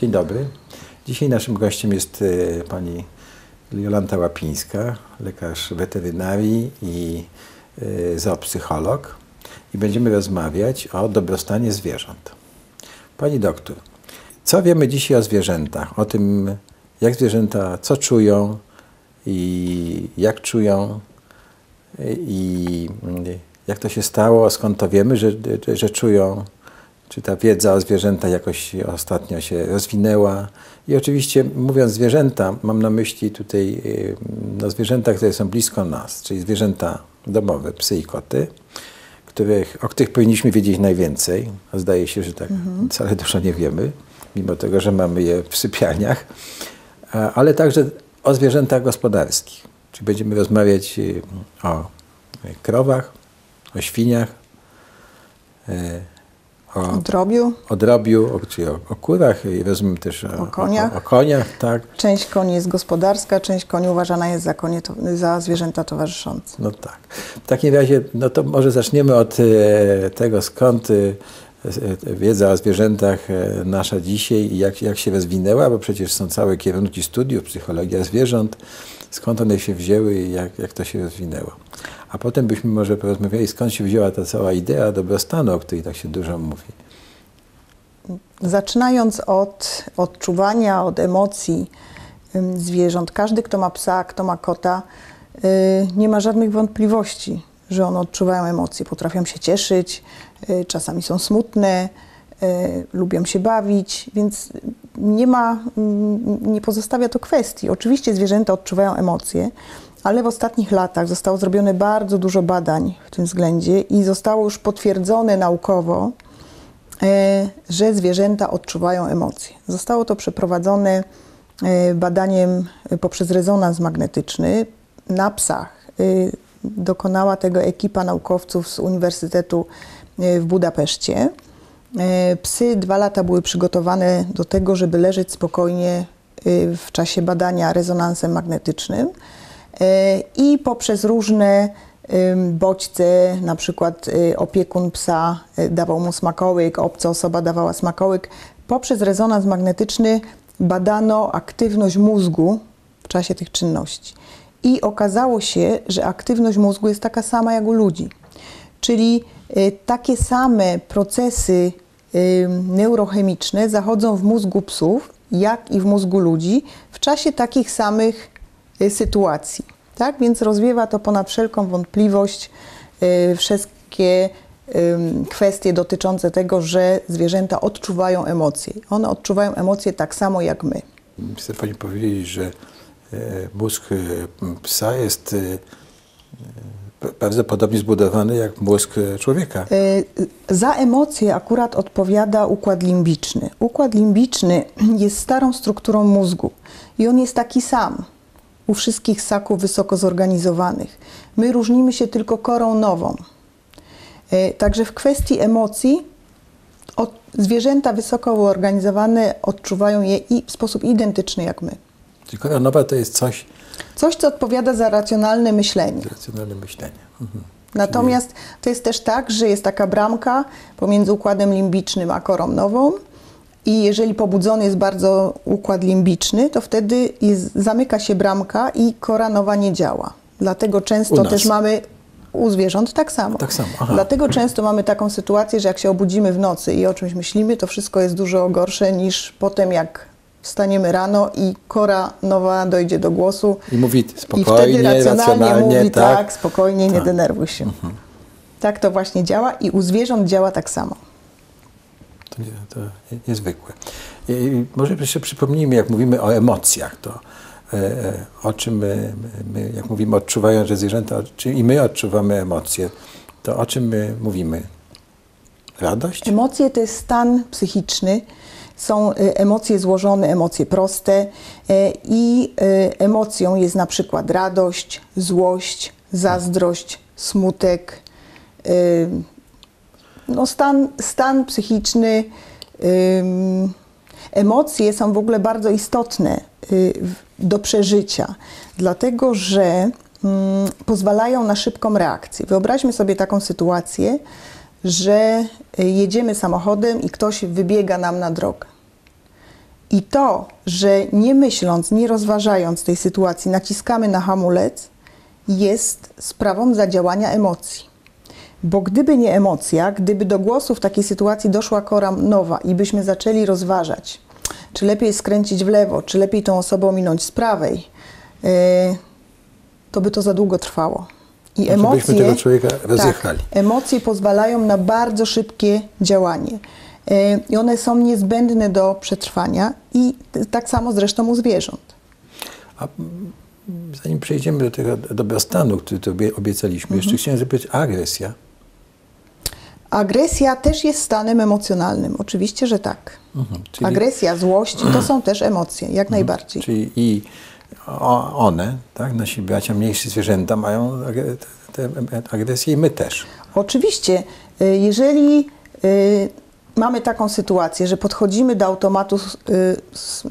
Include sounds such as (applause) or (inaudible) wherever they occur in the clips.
Dzień dobry. Dzisiaj naszym gościem jest e, pani Jolanta Łapińska, lekarz weterynarii i e, zoopsycholog. I będziemy rozmawiać o dobrostanie zwierząt. Pani doktor, co wiemy dzisiaj o zwierzętach? O tym, jak zwierzęta, co czują i jak czują i mm, jak to się stało, skąd to wiemy, że, że, że czują czy ta wiedza o zwierzętach jakoś ostatnio się rozwinęła. I oczywiście mówiąc zwierzęta, mam na myśli tutaj no, zwierzęta, które są blisko nas, czyli zwierzęta domowe, psy i koty, których, o których powinniśmy wiedzieć najwięcej. Zdaje się, że tak mhm. wcale dużo nie wiemy, mimo tego, że mamy je w sypialniach. Ale także o zwierzętach gospodarskich. Czyli będziemy rozmawiać o krowach, o świniach, y, o, drobiu. O drobiu, o, czyli o, o kurach i rozumiem też o, o koniach. O, koniach, tak. Część koni jest gospodarska, część koni uważana jest za, konie, za zwierzęta towarzyszące. No tak. W takim razie, no to może zaczniemy od e, tego, skąd e, wiedza o zwierzętach e, nasza dzisiaj i jak, jak się rozwinęła, bo przecież są całe kierunki studiów, psychologia zwierząt, skąd one się wzięły i jak, jak to się rozwinęło. A potem byśmy może porozmawiali, skąd się wzięła ta cała idea dobrostanu, o której tak się dużo mówi. Zaczynając od odczuwania, od emocji zwierząt, każdy, kto ma psa, kto ma kota, y, nie ma żadnych wątpliwości, że one odczuwają emocje. Potrafią się cieszyć, y, czasami są smutne, y, lubią się bawić, więc nie ma, mm, nie pozostawia to kwestii. Oczywiście zwierzęta odczuwają emocje, ale w ostatnich latach zostało zrobione bardzo dużo badań w tym względzie i zostało już potwierdzone naukowo, e, że zwierzęta odczuwają emocje. Zostało to przeprowadzone e, badaniem poprzez rezonans magnetyczny na psach. E, dokonała tego ekipa naukowców z Uniwersytetu w Budapeszcie. Psy dwa lata były przygotowane do tego, żeby leżeć spokojnie w czasie badania rezonansem magnetycznym i poprzez różne bodźce, na przykład y, opiekun psa y, dawał mu smakołyk, obca osoba dawała smakołyk. Poprzez rezonans magnetyczny badano aktywność mózgu w czasie tych czynności. I okazało się, że aktywność mózgu jest taka sama jak u ludzi. Czyli takie same procesy neurochemiczne zachodzą w mózgu psów, jak i w mózgu ludzi w czasie takich samych Y, sytuacji. Tak? Więc rozwiewa to ponad wszelką wątpliwość y, wszystkie kwestie dotyczące tego, że zwierzęta odczuwają emocje. One odczuwają emocje tak samo jak my. Chcę Pani powiedzieć, że e, mózg e, psa jest e, bardzo podobnie zbudowany jak mózg człowieka. Za emocje akurat odpowiada układ limbiczny. Układ limbiczny jest starą strukturą mózgu i on jest taki sam u wszystkich ssaków wysoko zorganizowanych. My różnimy się tylko korą nową. E, także w kwestii emocji od, zwierzęta wysoko zorganizowane odczuwają je i w sposób identyczny jak my. Czyli kora nowa to jest coś... Coś, co odpowiada za racjonalne myślenie. Racjonalne myślenie. Mhm. Natomiast to jest też tak, że jest taka bramka pomiędzy układem limbicznym a korą nową i jeżeli pobudzony jest bardzo układ limbiczny, to wtedy jest, zamyka się bramka i kora nowa nie działa. Dlatego często też mamy u zwierząt tak samo. Tak samo. Aha. Dlatego często mamy taką sytuację, że jak się obudzimy w nocy i o czymś myślimy, to wszystko jest dużo gorsze niż potem jak wstaniemy rano i kora nowa dojdzie do głosu. I mówi spokojnie, i wtedy racjonalnie, racjonalnie mówi tak, tak spokojnie, tak. nie denerwuj się. Mhm. Tak to właśnie działa i u zwierząt działa tak samo to, nie, to niezwykłe. I może jeszcze przypomnijmy, jak mówimy o emocjach, to e, e, o czym my, my, jak mówimy odczuwają, że zwierzęta, czy i my odczuwamy emocje, to o czym my mówimy? Radość? Emocje to jest stan psychiczny. Są e, emocje złożone, emocje proste i emocją jest na przykład radość, złość, zazdrość, smutek, no stan, stan psychiczny, emocje są w ogóle bardzo istotne y, do przeżycia, dlatego że ym, pozwalają na szybką reakcję. Wyobraźmy sobie taką sytuację, że jedziemy samochodem i ktoś wybiega nam na drogę. I to, że nie myśląc, nie rozważając tej sytuacji, naciskamy na hamulec, jest sprawą zadziałania emocji. Bo gdyby nie emocja, gdyby do głosu w takiej sytuacji doszła kora nowa i byśmy zaczęli rozważać, czy lepiej skręcić w lewo, czy lepiej tą osobę ominąć z prawej, yy, to by to za długo trwało. I Znaczy, emocje, tego człowieka rozjechali. Tak, emocje pozwalają na bardzo szybkie działanie. Yy, I one są niezbędne do przetrwania i tak samo zresztą u zwierząt. A zanim przejdziemy do tego dobrostanu, który tu obie- obiecaliśmy, jeszcze Mhm. chciałem zapytać, agresja? Agresja też jest stanem emocjonalnym. Oczywiście, że tak. Mhm. Czyli, Agresja, złość to są też emocje, jak najbardziej. czyli i one, tak, nasi bracia, mniejsi zwierzęta mają te agresję i my też. Oczywiście, y, jeżeli y, mamy taką sytuację, że podchodzimy do automatu z, y, z,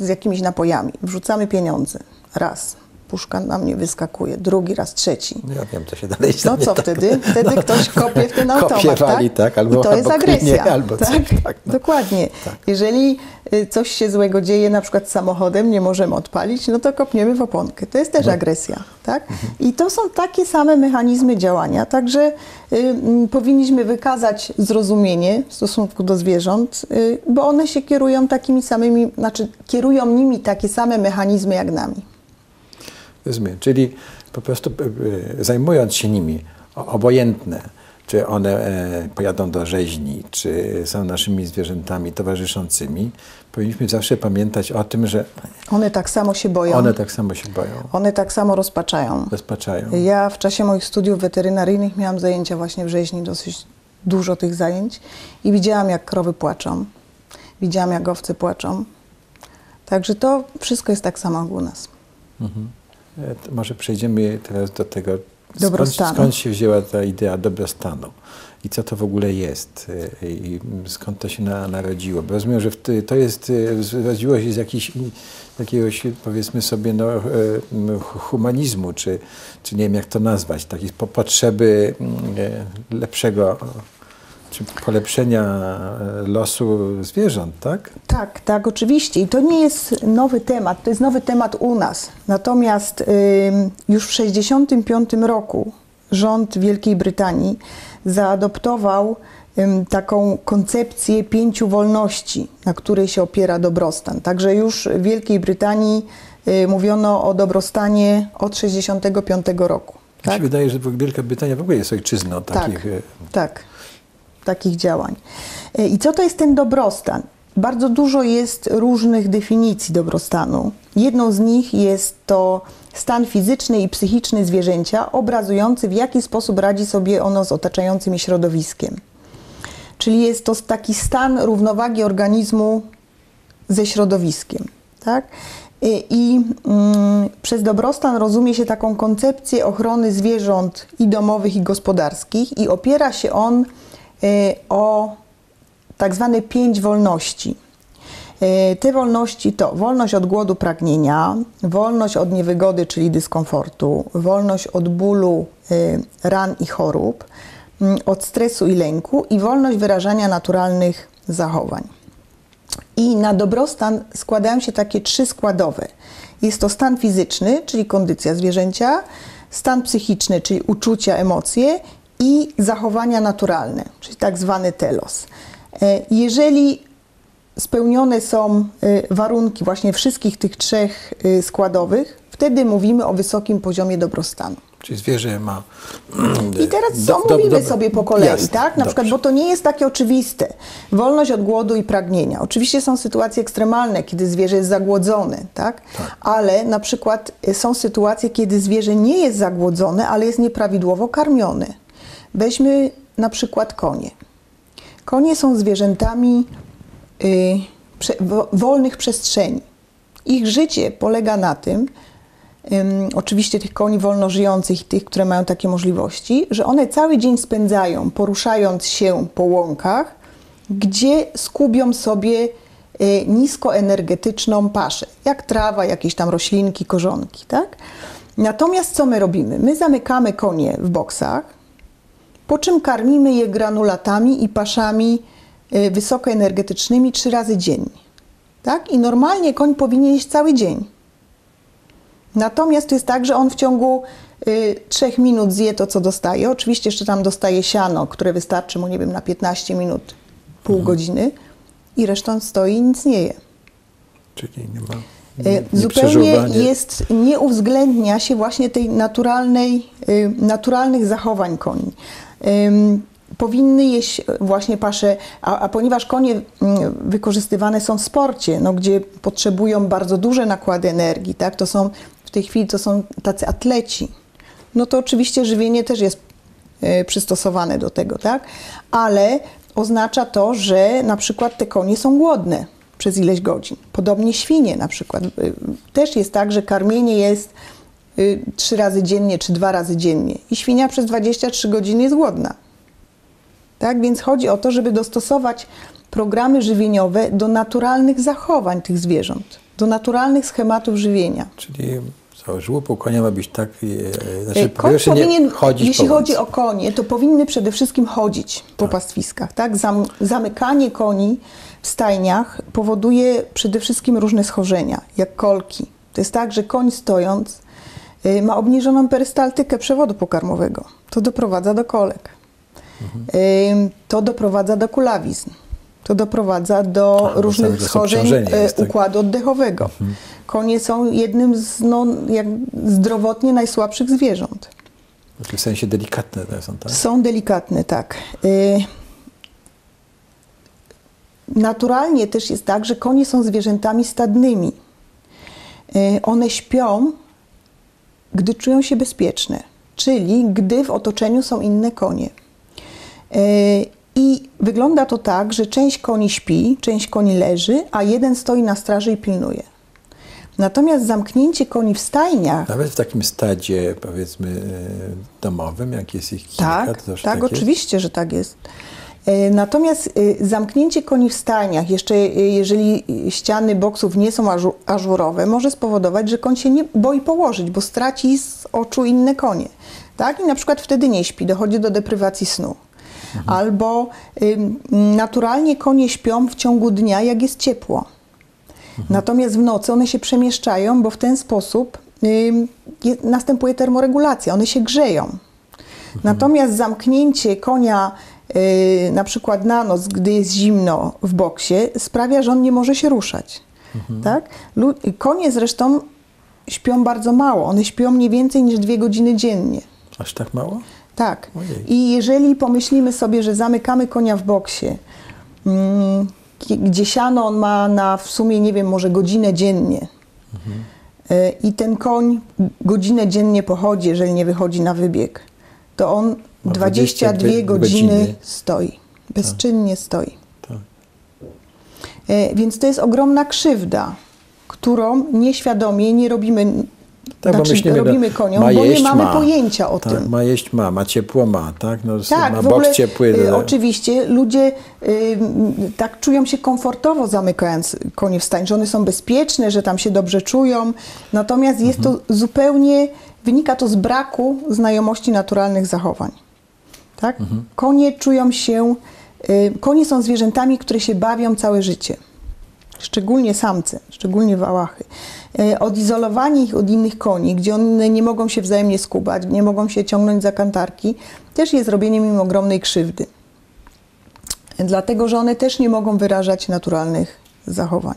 z jakimiś napojami, wrzucamy pieniądze, raz, puszka na mnie wyskakuje, drugi raz, trzeci. No ja wiem, co się dalej No co tak. wtedy? Wtedy ktoś kopie w ten automat, Kopie wali, tak, albo- I to jest albo klinie, agresja. albo coś, tak, no. Dokładnie. Tak. Jeżeli y, coś się złego dzieje, na przykład z samochodem, nie możemy odpalić, no to kopniemy w oponkę. To jest też No. agresja, tak? Mhm. I to są takie same mechanizmy działania, także y, powinniśmy wykazać zrozumienie w stosunku do zwierząt, y, bo one się kierują takimi samymi, znaczy kierują nimi takie same mechanizmy jak nami. Rozumiem. Czyli po prostu e, e, zajmując się nimi, obojętne, czy one e, pojadą do rzeźni, czy są naszymi zwierzętami towarzyszącymi, powinniśmy zawsze pamiętać o tym, że One tak samo się boją, one tak samo się boją, one tak samo rozpaczają. rozpaczają. Ja w czasie moich studiów weterynaryjnych miałam zajęcia właśnie w rzeźni, dosyć dużo tych zajęć i widziałam, jak krowy płaczą. Widziałam, jak owce płaczą. Także to wszystko jest tak samo jak u nas. E, to Może przejdziemy teraz do tego, Dobrostanu. skąd się wzięła ta idea dobrostanu i co to w ogóle jest e, i skąd to się na, narodziło. Bo rozumiem, że to jest, e, zrodziło się z jakiś, jakiegoś, powiedzmy sobie, no, humanizmu, czy, czy nie wiem jak to nazwać, takiej po, potrzeby lepszego, czy polepszenia e, losu zwierząt, tak? Tak, tak, oczywiście. I to nie jest nowy temat, to jest nowy temat u nas. Natomiast już w 1965 roku rząd Wielkiej Brytanii zaadoptował taką koncepcję pięciu wolności, na której się opiera dobrostan. Także już w Wielkiej Brytanii y, mówiono o dobrostanie od 1965 roku. Mi się Tak? wydaje, że Wielka Brytania w ogóle jest ojczyzną takich... Tak, e, tak, takich działań. E, I co to jest ten dobrostan? Bardzo dużo jest różnych definicji dobrostanu. Jedną z nich jest to stan fizyczny i psychiczny zwierzęcia, obrazujący w jaki sposób radzi sobie ono z otaczającym środowiskiem. Czyli jest to taki stan równowagi organizmu ze środowiskiem. Tak? I, i mm, przez dobrostan rozumie się taką koncepcję ochrony zwierząt i domowych, i gospodarskich, i opiera się on o tak zwane pięć wolności. Y, Te wolności to wolność od głodu, pragnienia, wolność od niewygody, czyli dyskomfortu, wolność od bólu, y, ran i chorób, mm, od stresu i lęku i wolność wyrażania naturalnych zachowań. I na dobrostan składają się takie trzy składowe. Jest to stan fizyczny, czyli kondycja zwierzęcia, stan psychiczny, czyli uczucia, emocje i zachowania naturalne, czyli tak zwany telos. E, Jeżeli spełnione są y, warunki właśnie wszystkich tych trzech y, składowych, wtedy mówimy o wysokim poziomie dobrostanu. Czyli zwierzę ma. (clears throat) I teraz Do- do- omówimy do- sobie po kolei, Jasne, tak? Na przykład, dobrze. bo to nie jest takie oczywiste. Wolność od głodu i pragnienia. Oczywiście są sytuacje ekstremalne, kiedy zwierzę jest zagłodzone, tak? Tak. Ale na przykład są sytuacje, kiedy zwierzę nie jest zagłodzone, ale jest nieprawidłowo karmione. Weźmy na przykład konie. Konie są zwierzętami y, wolnych przestrzeni. Ich życie polega na tym, ym, oczywiście tych koni wolno żyjących i tych, które mają takie możliwości, że one cały dzień spędzają poruszając się po łąkach, gdzie skubią sobie y, niskoenergetyczną paszę, jak trawa, jakieś tam roślinki, korzonki, tak? Natomiast co my robimy? My zamykamy konie w boksach, po czym karmimy je granulatami i paszami y, wysokoenergetycznymi trzy razy dziennie. Tak? I normalnie koń powinien jeść cały dzień. Natomiast to jest tak, że on w ciągu y, 3 minut zje to, co dostaje. Oczywiście jeszcze tam dostaje siano, które wystarczy mu, nie wiem, na 15 minut, pół Mhm. godziny i resztą stoi i nic nie je. Czyli nie ma. Nie, nie Zupełnie jest, nie uwzględnia się właśnie tej naturalnej, y, naturalnych zachowań koni. Powinny jeść właśnie pasze, a, a ponieważ konie mm, wykorzystywane są w sporcie, no, gdzie potrzebują bardzo duże nakłady energii, tak, to są w tej chwili to są tacy atleci, no to oczywiście żywienie też jest y, przystosowane do tego, tak, ale oznacza to, że na przykład te konie są głodne przez ileś godzin. Podobnie świnie na przykład. Y, Też jest tak, że karmienie jest y, trzy razy dziennie czy dwa razy dziennie i świnia przez 23 godziny jest głodna. Tak więc chodzi o to, żeby dostosować programy żywieniowe do naturalnych zachowań tych zwierząt, do naturalnych schematów żywienia. Czyli co, żłób u konia ma być tak. E, znaczy, po Koń powinien, chodzić jeśli chodzi o konie, to powinny przede wszystkim chodzić po pastwiskach. Tak? Zam, zamykanie koni w stajniach powoduje przede wszystkim różne schorzenia, jak kolki. To jest tak, że koń stojąc y, ma obniżoną perystaltykę przewodu pokarmowego. To doprowadza do kolek. Mhm. Y, to doprowadza do kulawizn. To doprowadza do A, różnych schorzeń jest, tak? układu oddechowego. Konie są jednym z no, jak zdrowotnie najsłabszych zwierząt. W sensie delikatne są, tak? Są delikatne, tak. Y, Naturalnie też jest tak, że konie są zwierzętami stadnymi. Y, One śpią, gdy czują się bezpieczne, czyli gdy w otoczeniu są inne konie. I wygląda to tak, że część koni śpi, część koni leży, a jeden stoi na straży i pilnuje. Natomiast zamknięcie koni w stajniach Nawet w takim stadzie, powiedzmy, e, domowym, jak jest ich kilka, Tak, to też tak, tak jest? oczywiście, że tak jest. E, Natomiast e, zamknięcie koni w stajniach, jeszcze jeżeli ściany boksów nie są ażu- ażurowe, może spowodować, że koń się nie boi położyć, bo straci z oczu inne konie. Tak? I na przykład wtedy nie śpi, dochodzi do deprywacji snu. Mhm. Albo ym, naturalnie konie śpią w ciągu dnia, jak jest ciepło. Mhm. Natomiast w nocy one się przemieszczają, bo w ten sposób je, następuje termoregulacja, one się grzeją. Mhm. Natomiast zamknięcie konia y, na przykład na noc, gdy jest zimno w boksie, sprawia, że on nie może się ruszać. Tak? Lu- konie zresztą śpią bardzo mało. One śpią mniej więcej niż dwie godziny dziennie. Aż tak mało? Tak. Ojej. I jeżeli pomyślimy sobie, że zamykamy konia w boksie, mm, gdzie siano on ma na w sumie, nie wiem, może godzinę dziennie. Y, I ten koń godzinę dziennie pochodzi, jeżeli nie wychodzi na wybieg, to on Ma 22 22 godziny, godziny. stoi. Bezczynnie stoi. Tak. Y, Więc to jest ogromna krzywda, którą nieświadomie nie robimy, Tak, bo znaczy myślimy, robimy koniom, bo jeść, nie mamy ma. pojęcia o tak, tym. Ma jeść, ma, ma ciepło, ma, tak? No, Tak, ma w ogóle ciepły. y, no, oczywiście ludzie y, tak czują się komfortowo zamykając konie w stajni, że one są bezpieczne, że tam się dobrze czują. Natomiast jest Mhm. to zupełnie, wynika to z braku znajomości naturalnych zachowań. Tak? Mhm. Konie czują się, y, konie są zwierzętami, które się bawią całe życie. Szczególnie samce, szczególnie wałachy. E, Odizolowanie ich od innych koni, gdzie one nie mogą się wzajemnie skubać, nie mogą się ciągnąć za kantarki, też jest robieniem im ogromnej krzywdy. Dlatego, że one też nie mogą wyrażać naturalnych zachowań.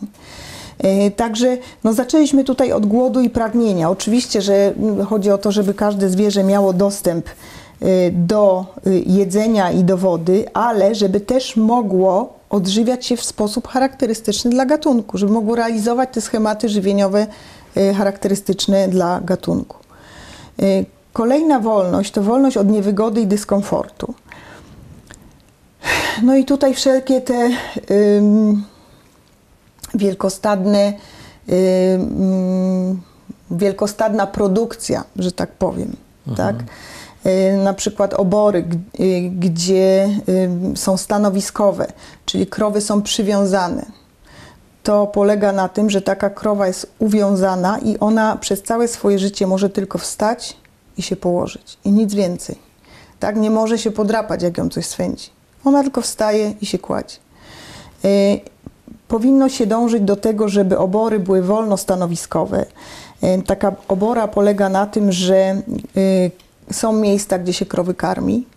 E, Także no, zaczęliśmy tutaj od głodu i pragnienia. Oczywiście, że chodzi o to, żeby każde zwierzę miało dostęp e, do jedzenia i do wody, ale żeby też mogło odżywiać się w sposób charakterystyczny dla gatunku, żeby mogło realizować te schematy żywieniowe e, charakterystyczne dla gatunku. E, Kolejna wolność to wolność od niewygody i dyskomfortu. No i tutaj wszelkie te ym, wielkostadne, ym, wielkostadna produkcja, że tak powiem, tak? Y, Na przykład obory, y, gdzie ym, są stanowiskowe, czyli krowy są przywiązane. To polega na tym, że taka krowa jest uwiązana i ona przez całe swoje życie może tylko wstać i się położyć i nic więcej. Tak, nie może się podrapać, jak ją coś swędzi. Ona tylko wstaje i się kładzie. Y, powinno się dążyć do tego, żeby obory były wolnostanowiskowe. E, Taka obora polega na tym, że są miejsca, gdzie się krowy karmi,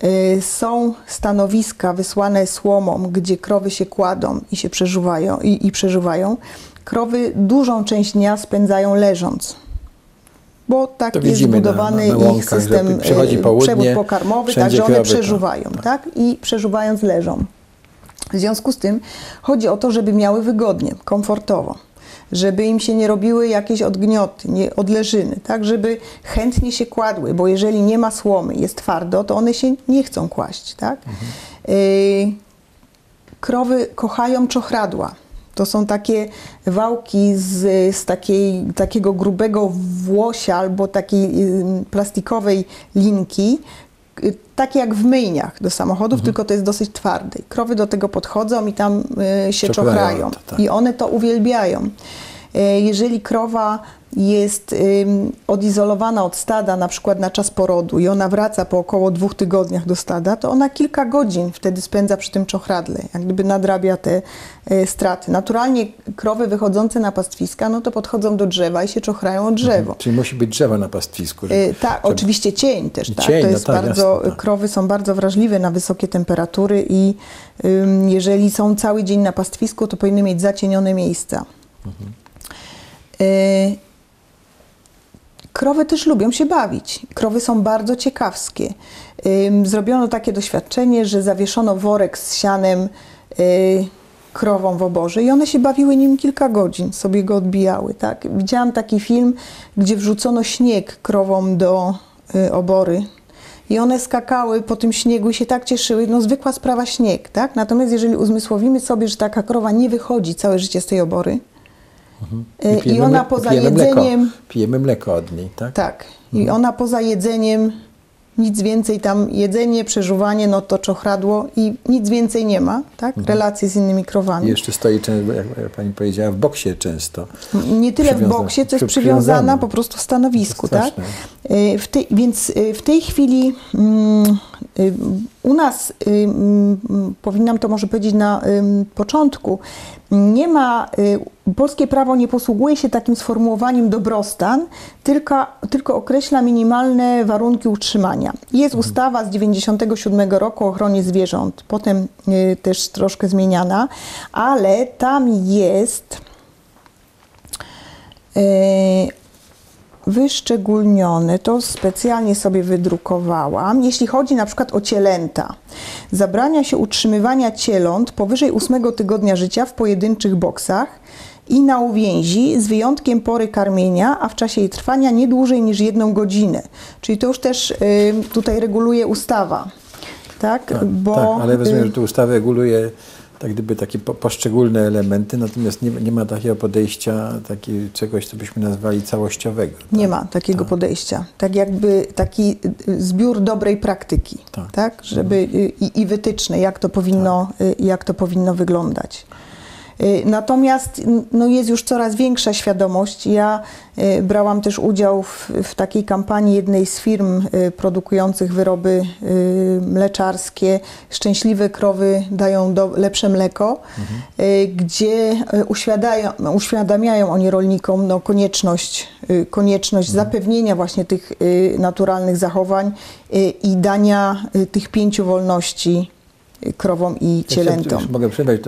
e, są stanowiska wysłane słomą, gdzie krowy się kładą i się przeżuwają, i, i przeżuwają. Krowy dużą część dnia spędzają leżąc. Bo tak jest na- zbudowany na- na ich łąkach, że system, południe, przewód pokarmowy, tak, że one tak, przeżuwają, tak. tak? I przeżuwając leżą. W związku z tym chodzi o to, żeby miały wygodnie, komfortowo, żeby im się nie robiły jakieś odgnioty, nie, odleżyny, tak, żeby chętnie się kładły, bo jeżeli nie ma słomy, jest twardo, to one się nie chcą kłaść, tak. Y, krowy kochają czochradła. To są takie wałki z, z takiej, takiego grubego włosia albo takiej y, plastikowej linki, takie jak w myjniach do samochodów, tylko to jest dosyć twarde. I Krowy do tego podchodzą i tam y, się Czochrają czochrają. to, tak. I one to uwielbiają. Y, Jeżeli krowa jest odizolowana od stada, na przykład na czas porodu i ona wraca po około dwóch tygodniach do stada, to ona kilka godzin wtedy spędza przy tym czochradle, jak gdyby nadrabia te y, straty. Naturalnie krowy wychodzące na pastwiska, no to podchodzą do drzewa i się czochrają o drzewo. Czyli musi być drzewo na pastwisku. żeby- Y, Tak, oczywiście cień też, tak. Cień, to no jest tak, bardzo, jasne, tak. krowy są bardzo wrażliwe na wysokie temperatury i ym, jeżeli są cały dzień na pastwisku, to powinny mieć zacienione miejsca. Mhm. Y, Krowy też lubią się bawić. Krowy są bardzo ciekawskie. Zrobiono takie doświadczenie, że zawieszono worek z sianem y, krową w oborze i one się bawiły nim kilka godzin, sobie go odbijały. Tak? Widziałam taki film, gdzie wrzucono śnieg krowom do y, obory i one skakały po tym śniegu i się tak cieszyły. No zwykła sprawa śnieg, tak? Natomiast jeżeli uzmysłowimy sobie, że taka krowa nie wychodzi całe życie z tej obory y, i pijemy ona poza pijemy jedzeniem... Mleko, pijemy mleko od niej, tak? Tak. I ona poza jedzeniem, nic więcej tam, jedzenie, przeżuwanie, no to czochradło i nic więcej nie ma, tak? Relacje z innymi I krowami. jeszcze stoi, jak pani powiedziała, w boksie często. Nie tyle w boksie, co jest przy- przywiązana po prostu w stanowisku, tak? Y, W tej, więc y, w tej chwili mm, y, u nas, mm, powinnam to może powiedzieć na ym, początku, nie ma, y, polskie prawo nie posługuje się takim sformułowaniem dobrostan, tylko, tylko określa minimalne warunki utrzymania. Jest ustawa z 97 roku o ochronie zwierząt, potem y, też troszkę zmieniana, ale tam jest y, wyszczególnione, to specjalnie sobie wydrukowałam. Jeśli chodzi na przykład o cielęta, zabrania się utrzymywania cieląt powyżej ósmego tygodnia życia w pojedynczych boksach i na uwięzi z wyjątkiem pory karmienia, a w czasie jej trwania nie dłużej niż jedną godzinę. Czyli to już też y, tutaj reguluje ustawa. Tak, Tak, bo tak, ale rozumiem, że tu ustawa reguluje tak gdyby takie po, poszczególne elementy, natomiast nie, nie ma takiego podejścia, takiego czegoś, co byśmy nazwali całościowego. Nie ma takiego podejścia. Tak jakby taki y, zbiór dobrej praktyki, tak, Tak. żeby y, i, i wytyczne, jak to powinno, y, jak to powinno wyglądać. Y, Natomiast no jest już coraz większa świadomość. Ja y, brałam też udział w, w takiej kampanii jednej z firm y, produkujących wyroby mleczarskie. Szczęśliwe krowy dają do, lepsze mleko, y, gdzie uświadają, uświadamiają oni rolnikom no, konieczność, konieczność zapewnienia właśnie tych naturalnych zachowań i dania tych pięciu wolności krowom i Ja cielętom. jeszcze mogę przerwać,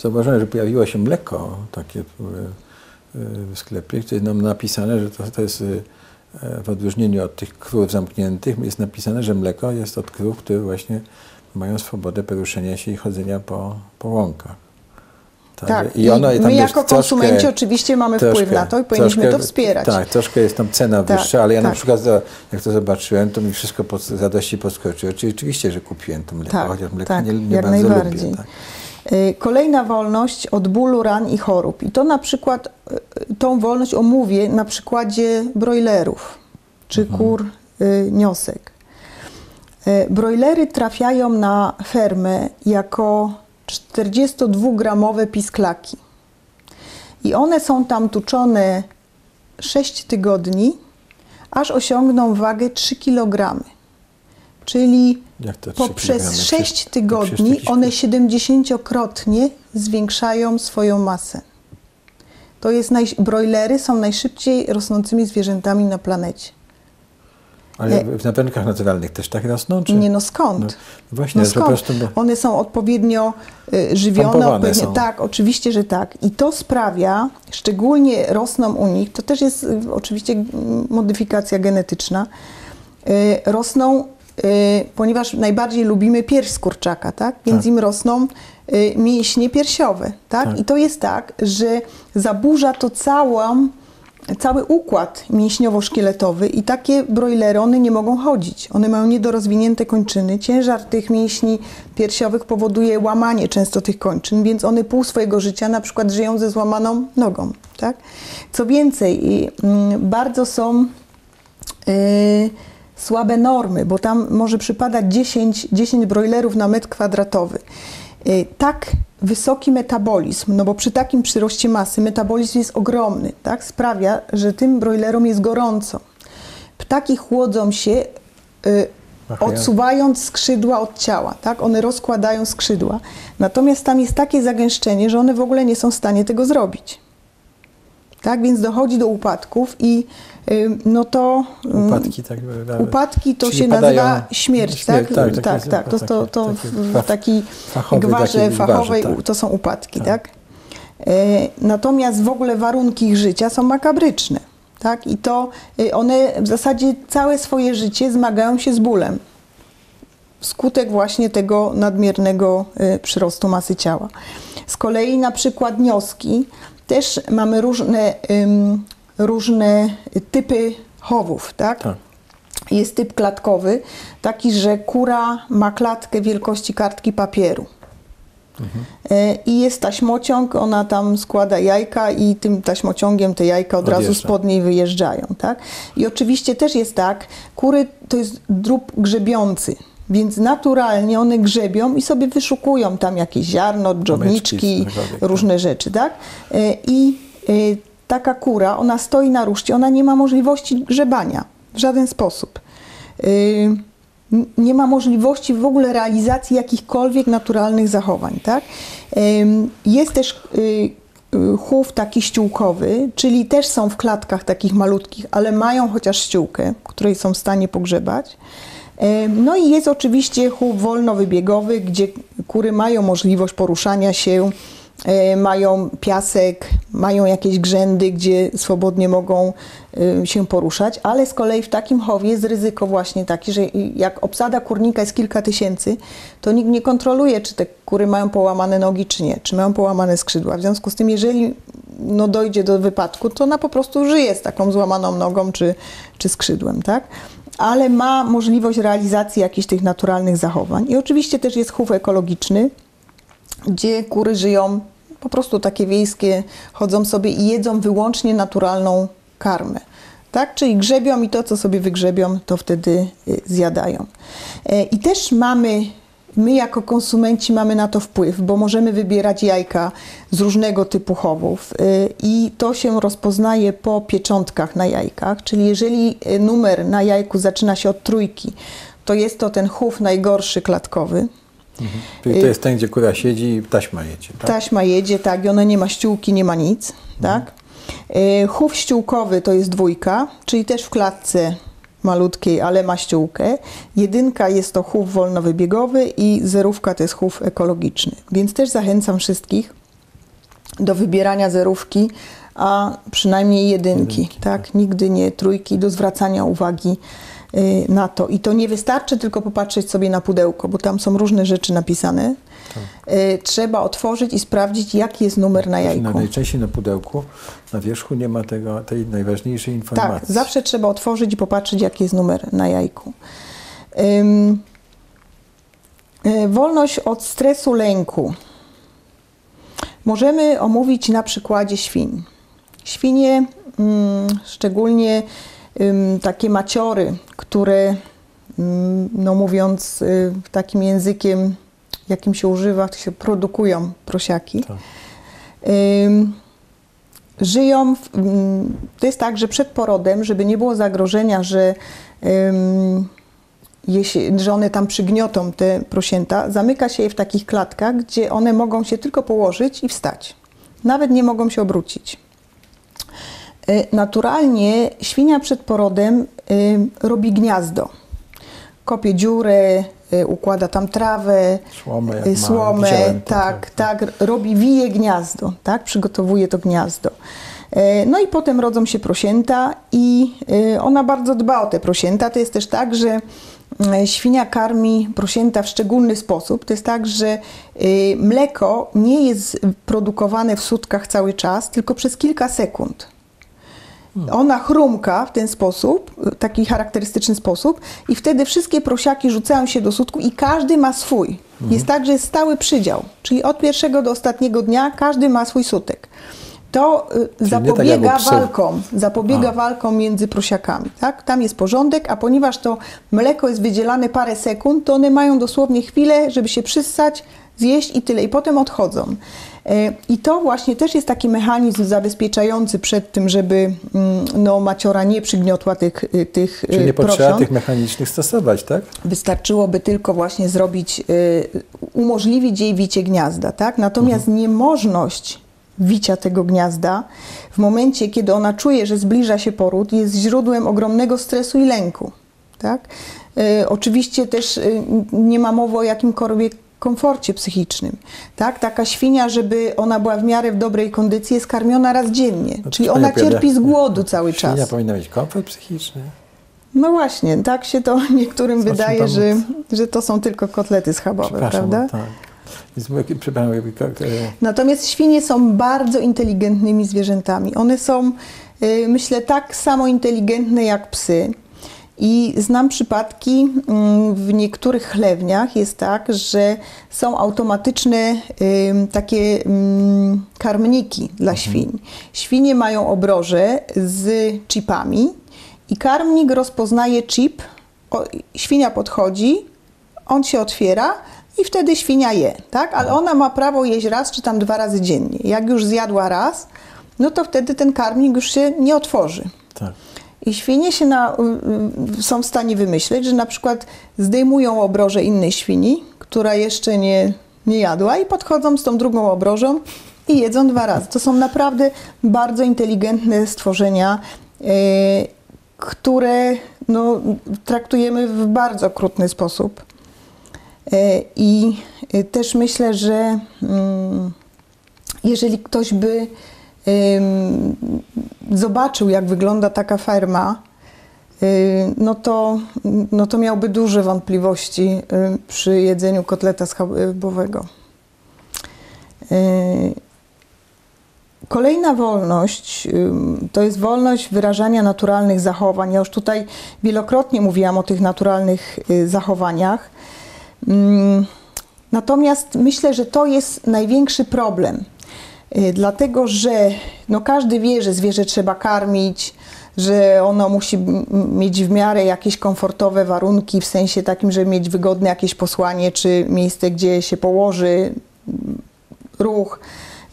zauważyłem, że pojawiło się mleko takie e, w sklepie, gdzie jest nam napisane, że to, to jest e, w odróżnieniu od tych krów zamkniętych, jest napisane, że mleko jest od krów, które właśnie mają swobodę poruszenia się i chodzenia po, po łąkach. Tak, I ono i my jako troszkę- konsumenci oczywiście mamy wpływ troszkę- na to i powinniśmy troszkę- to wspierać. Tak, troszkę jest tam cena Tak, wyższa, ale ja na tak. przykład za- jak to zobaczyłem, to mi wszystko pod, zadości podskoczyło. Czyli rzeczywiście, że kupiłem to mleko, Tak, chociaż mleka tak, nie, nie jak bardzo najbardziej. lubię. Tak. Y, Kolejna wolność od bólu, ran i chorób. I to na przykład, y, tą wolność omówię na przykładzie brojlerów czy kur y, niosek. Y, Brojlery trafiają na fermę jako 42-gramowe pisklaki. I one są tam tuczone 6 tygodni, aż osiągną wagę 3 kg. czyli poprzez kilogramy? 6 Przecież- tygodni one 70-krotnie zwiększają swoją masę. To jest naj... brojlery są najszybciej rosnącymi zwierzętami na planecie. Ale w napełnikach naturalnych też tak rosną? Czy? Nie no skąd? No, właśnie, No że po skąd? prostu... Bo... One są odpowiednio y, żywione. Odpowiednio, są. tak, oczywiście, że tak. I to sprawia, szczególnie rosną u nich, to też jest y, oczywiście modyfikacja genetyczna, y, rosną, ponieważ najbardziej lubimy pierś z kurczaka, tak? Więc Tak. im rosną mięśnie piersiowe, tak? Tak. I to jest tak, że zaburza to całą cały układ mięśniowo-szkieletowy i takie brojlery, one nie mogą chodzić. One mają niedorozwinięte kończyny. Ciężar tych mięśni piersiowych powoduje łamanie często tych kończyn, więc one pół swojego życia na przykład żyją ze złamaną nogą. Tak? Co więcej, mm, bardzo są yy, słabe normy, bo tam może przypadać 10, 10 brojlerów na metr kwadratowy. Yy, tak wysoki metabolizm, no bo przy takim przyroście masy metabolizm jest ogromny, tak? sprawia, że tym brojlerom jest gorąco. Ptaki chłodzą się ja- odsuwając skrzydła od ciała, tak? One rozkładają skrzydła. Natomiast tam jest takie zagęszczenie, że one w ogóle nie są w stanie tego zrobić. Tak, więc dochodzi do upadków i no to Upadki, tak. upadki to się nazywa śmierć, tak? tak, Tak, tak, tak. To, to, to w takiej gwarze fachowej tak. to są upadki, Tak. tak? E, natomiast w ogóle warunki ich życia są makabryczne, tak? I to y, one w zasadzie całe swoje życie zmagają się z bólem. Wskutek właśnie tego nadmiernego y, przyrostu masy ciała. Z kolei na przykład nioski też mamy różne, ym, różne typy chowów, tak? Tak. Jest typ klatkowy, taki, że kura ma klatkę wielkości kartki papieru. E, I jest taśmociąg, ona tam składa jajka i tym taśmociągiem te jajka od razu Odjeżdża. spod niej wyjeżdżają, tak? I oczywiście też jest tak, kury to jest drób grzebiący, więc naturalnie one grzebią i sobie wyszukują tam jakieś ziarno, dżowniczki, tak. różne rzeczy, tak? E, I e, taka kura, ona stoi na ruszcie, ona nie ma możliwości grzebania w żaden sposób. E, Nie ma możliwości w ogóle realizacji jakichkolwiek naturalnych zachowań, tak? Jest też chów taki ściółkowy, czyli też są w klatkach takich malutkich, ale mają chociaż ściółkę, której są w stanie pogrzebać. No i jest oczywiście chów wolnowybiegowy, gdzie kury mają możliwość poruszania się, e, mają piasek, mają jakieś grzędy, gdzie swobodnie mogą się poruszać, ale z kolei w takim chowie jest ryzyko właśnie takie, że jak obsada kurnika jest kilka tysięcy, to nikt nie kontroluje, czy te kury mają połamane nogi, czy nie, czy mają połamane skrzydła. W związku z tym, jeżeli no, dojdzie do wypadku, to ona po prostu żyje z taką złamaną nogą czy, czy skrzydłem, tak? Ale ma możliwość realizacji jakichś tych naturalnych zachowań. I oczywiście też jest chów ekologiczny, gdzie kury żyją po prostu takie wiejskie, chodzą sobie i jedzą wyłącznie naturalną karmę. Tak? Czyli grzebią i to, co sobie wygrzebią, to wtedy y, zjadają. E, I też mamy, my jako konsumenci mamy na to wpływ, bo możemy wybierać jajka z różnego typu chowów y, i to się rozpoznaje po pieczątkach na jajkach, czyli jeżeli y, numer na jajku zaczyna się od trójki, to jest to ten chów najgorszy klatkowy, Czyli to jest ten, gdzie kura siedzi i taśma jedzie, tak? Taśma jedzie, tak, i ona nie ma ściółki, nie ma nic, tak. E, Chów ściółkowy to jest dwójka, czyli też w klatce malutkiej, ale ma ściółkę. Jedynka jest to chów wolnowybiegowy i zerówka to jest chów ekologiczny. Więc też zachęcam wszystkich do wybierania zerówki, a przynajmniej jedynki, Jedynki, tak? Nigdy nie trójki, do zwracania uwagi y, na to. I to nie wystarczy tylko popatrzeć sobie na pudełko, bo tam są różne rzeczy napisane. Y, Trzeba otworzyć i sprawdzić, jaki jest numer na jajku. najczęściej na pudełku, na wierzchu nie ma tego, tej najważniejszej informacji. Tak, zawsze trzeba otworzyć i popatrzeć, jaki jest numer na jajku. Ym, y, wolność od stresu, lęku. Możemy omówić na przykładzie świń. Świnie, mm, szczególnie ym, takie maciory, które, mm, no mówiąc y, takim językiem, jakim się używa, to się produkują prosiaki. Tak. Ym, żyją, w, ym, to jest tak, że przed porodem, żeby nie było zagrożenia, że ym, że one tam przygniotą te prosięta, zamyka się je w takich klatkach, gdzie one mogą się tylko położyć i wstać. Nawet nie mogą się obrócić. Y, Naturalnie świnia przed porodem robi gniazdo. Kopie dziurę, układa tam trawę, Słomę, jak y, tak, tak, tak, robi, wije gniazdo, tak, przygotowuje to gniazdo. E, No i potem rodzą się prosięta i y, ona bardzo dba o te prosięta. To jest też tak, że świnia karmi prosięta w szczególny sposób. To jest tak, że y, mleko nie jest produkowane w sutkach cały czas, tylko przez kilka sekund. Ona chrumka w ten sposób, taki charakterystyczny sposób i wtedy wszystkie prosiaki rzucają się do sutku i każdy ma swój. Jest tak, że jest stały przydział, czyli od pierwszego do ostatniego dnia każdy ma swój sutek. To y, nie tak zapobiega psów. walkom, zapobiega A. walkom między prosiakami. Tak? Tam jest porządek, a ponieważ to mleko jest wydzielane parę sekund, to one mają dosłownie chwilę, żeby się przyssać, zjeść i tyle, i potem odchodzą. E, I to właśnie też jest taki mechanizm zabezpieczający przed tym, żeby mm, no, maciora nie przygniotła tych, y, tych Czyli nie y, potrzeba prosiąt. tych mechanicznych stosować, tak? Wystarczyłoby tylko właśnie zrobić, y, umożliwić jej wicie gniazda, tak? Natomiast niemożność wicia tego gniazda w momencie, kiedy ona czuje, że zbliża się poród, jest źródłem ogromnego stresu i lęku, tak? Y, oczywiście też y, nie ma mowy o jakimkolwiek komforcie psychicznym, tak? Taka świnia, żeby ona była w miarę w dobrej kondycji, jest karmiona raz dziennie, No czyli ona cierpi z głodu (laughs) cały czas. Świnia powinna mieć komfort psychiczny. No właśnie, tak się to (laughs) niektórym wydaje, że, że to są tylko kotlety schabowe, prawda? no tak. Natomiast świnie są bardzo inteligentnymi zwierzętami. One są, y, myślę, tak samo inteligentne jak psy. I znam przypadki mm, w niektórych chlewniach jest tak, że są automatyczne takie ym, karmniki dla świń. Świnie mają obroże z chipami i karmnik rozpoznaje chip, o, świnia podchodzi, on się otwiera i wtedy świnia je, tak? Ale ona ma prawo jeść raz czy tam dwa razy dziennie. Jak już zjadła raz, no to wtedy ten karmnik już się nie otworzy. tak. I świnie się na, y, y, są w stanie wymyśleć, że na przykład zdejmują obroże innej świni, która jeszcze nie, nie jadła i podchodzą z tą drugą obrożą i jedzą dwa razy. To są naprawdę bardzo inteligentne stworzenia, y, które no, traktujemy w bardzo okrutny sposób. Y, I też myślę, że mm, jeżeli ktoś by zobaczył, jak wygląda taka ferma, y, no to, no to miałby duże wątpliwości y, przy jedzeniu kotleta schabowego. Y, Kolejna wolność to jest wolność wyrażania naturalnych zachowań. Ja już tutaj wielokrotnie mówiłam o tych naturalnych zachowaniach. Natomiast myślę, że to jest największy problem. Y, Dlatego, że no każdy wie, że zwierzę trzeba karmić, że ono musi mieć w miarę jakieś komfortowe warunki, w sensie takim, żeby mieć wygodne jakieś posłanie, czy miejsce, gdzie się położy, ruch.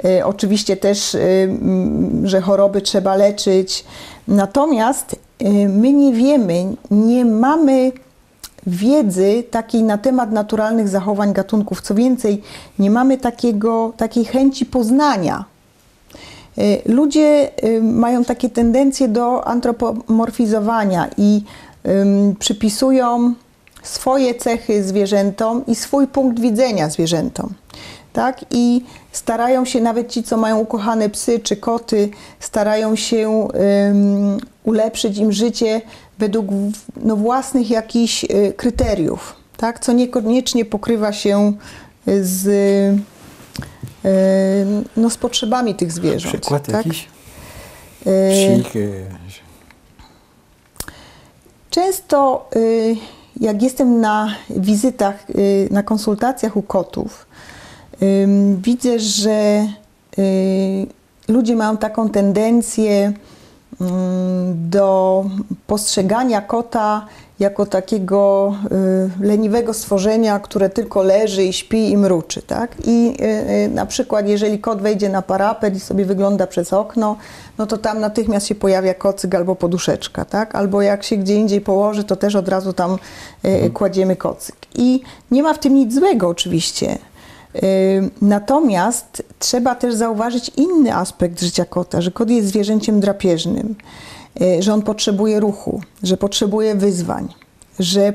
Y, Oczywiście też, m, że choroby trzeba leczyć. Natomiast my nie wiemy, nie mamy wiedzy takiej na temat naturalnych zachowań gatunków. Co więcej, nie mamy takiego, takiej chęci poznania. Y, Ludzie y, mają takie tendencje do antropomorfizowania i przypisują swoje cechy zwierzętom i swój punkt widzenia zwierzętom. Tak? I starają się, nawet ci, co mają ukochane psy czy koty, starają się ym, ulepszyć im życie według no, własnych jakichś y, kryteriów, tak? co niekoniecznie pokrywa się z, y, no, z potrzebami tych zwierząt. Przykład tak? jakiś? Y, Psich, Często, jak jestem na wizytach, na konsultacjach u kotów, widzę, że ludzie mają taką tendencję do postrzegania kota jako takiego y, leniwego stworzenia, które tylko leży i śpi i mruczy, tak? I y, y, na przykład jeżeli kot wejdzie na parapet i sobie wygląda przez okno, no to tam natychmiast się pojawia kocyk albo poduszeczka, tak? Albo jak się gdzie indziej położy, to też od razu tam y, kładziemy kocyk. I nie ma w tym nic złego oczywiście. Natomiast trzeba też zauważyć inny aspekt życia kota, że kot jest zwierzęciem drapieżnym, y, że on potrzebuje ruchu, że potrzebuje wyzwań, że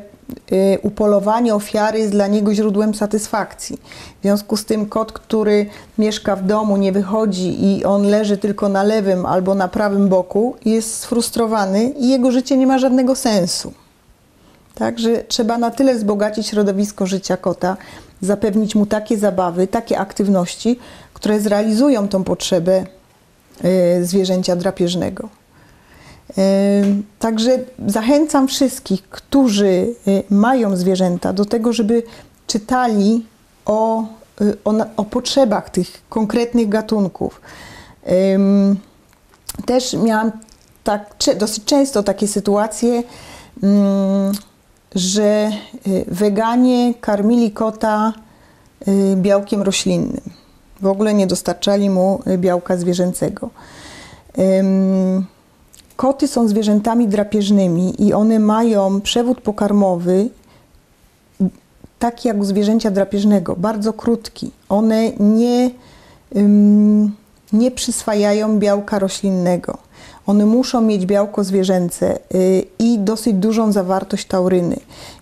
y, upolowanie ofiary jest dla niego źródłem satysfakcji. W związku z tym kot, który mieszka w domu, nie wychodzi i on leży tylko na lewym albo na prawym boku, jest sfrustrowany i jego życie nie ma żadnego sensu. Także trzeba na tyle wzbogacić środowisko życia kota, zapewnić mu takie zabawy, takie aktywności, które zrealizują tą potrzebę y, zwierzęcia drapieżnego. Y, Także zachęcam wszystkich, którzy y, mają zwierzęta, do tego, żeby czytali o, o, o potrzebach tych konkretnych gatunków. Też miałam tak, dosyć często takie sytuacje, mm, że y, weganie karmili kota y, białkiem roślinnym. W ogóle nie dostarczali mu y, białka zwierzęcego. Koty są zwierzętami drapieżnymi i one mają przewód pokarmowy taki jak u zwierzęcia drapieżnego, bardzo krótki. One nie, nie przyswajają białka roślinnego. One muszą mieć białko zwierzęce y, i dosyć dużą zawartość tauryny.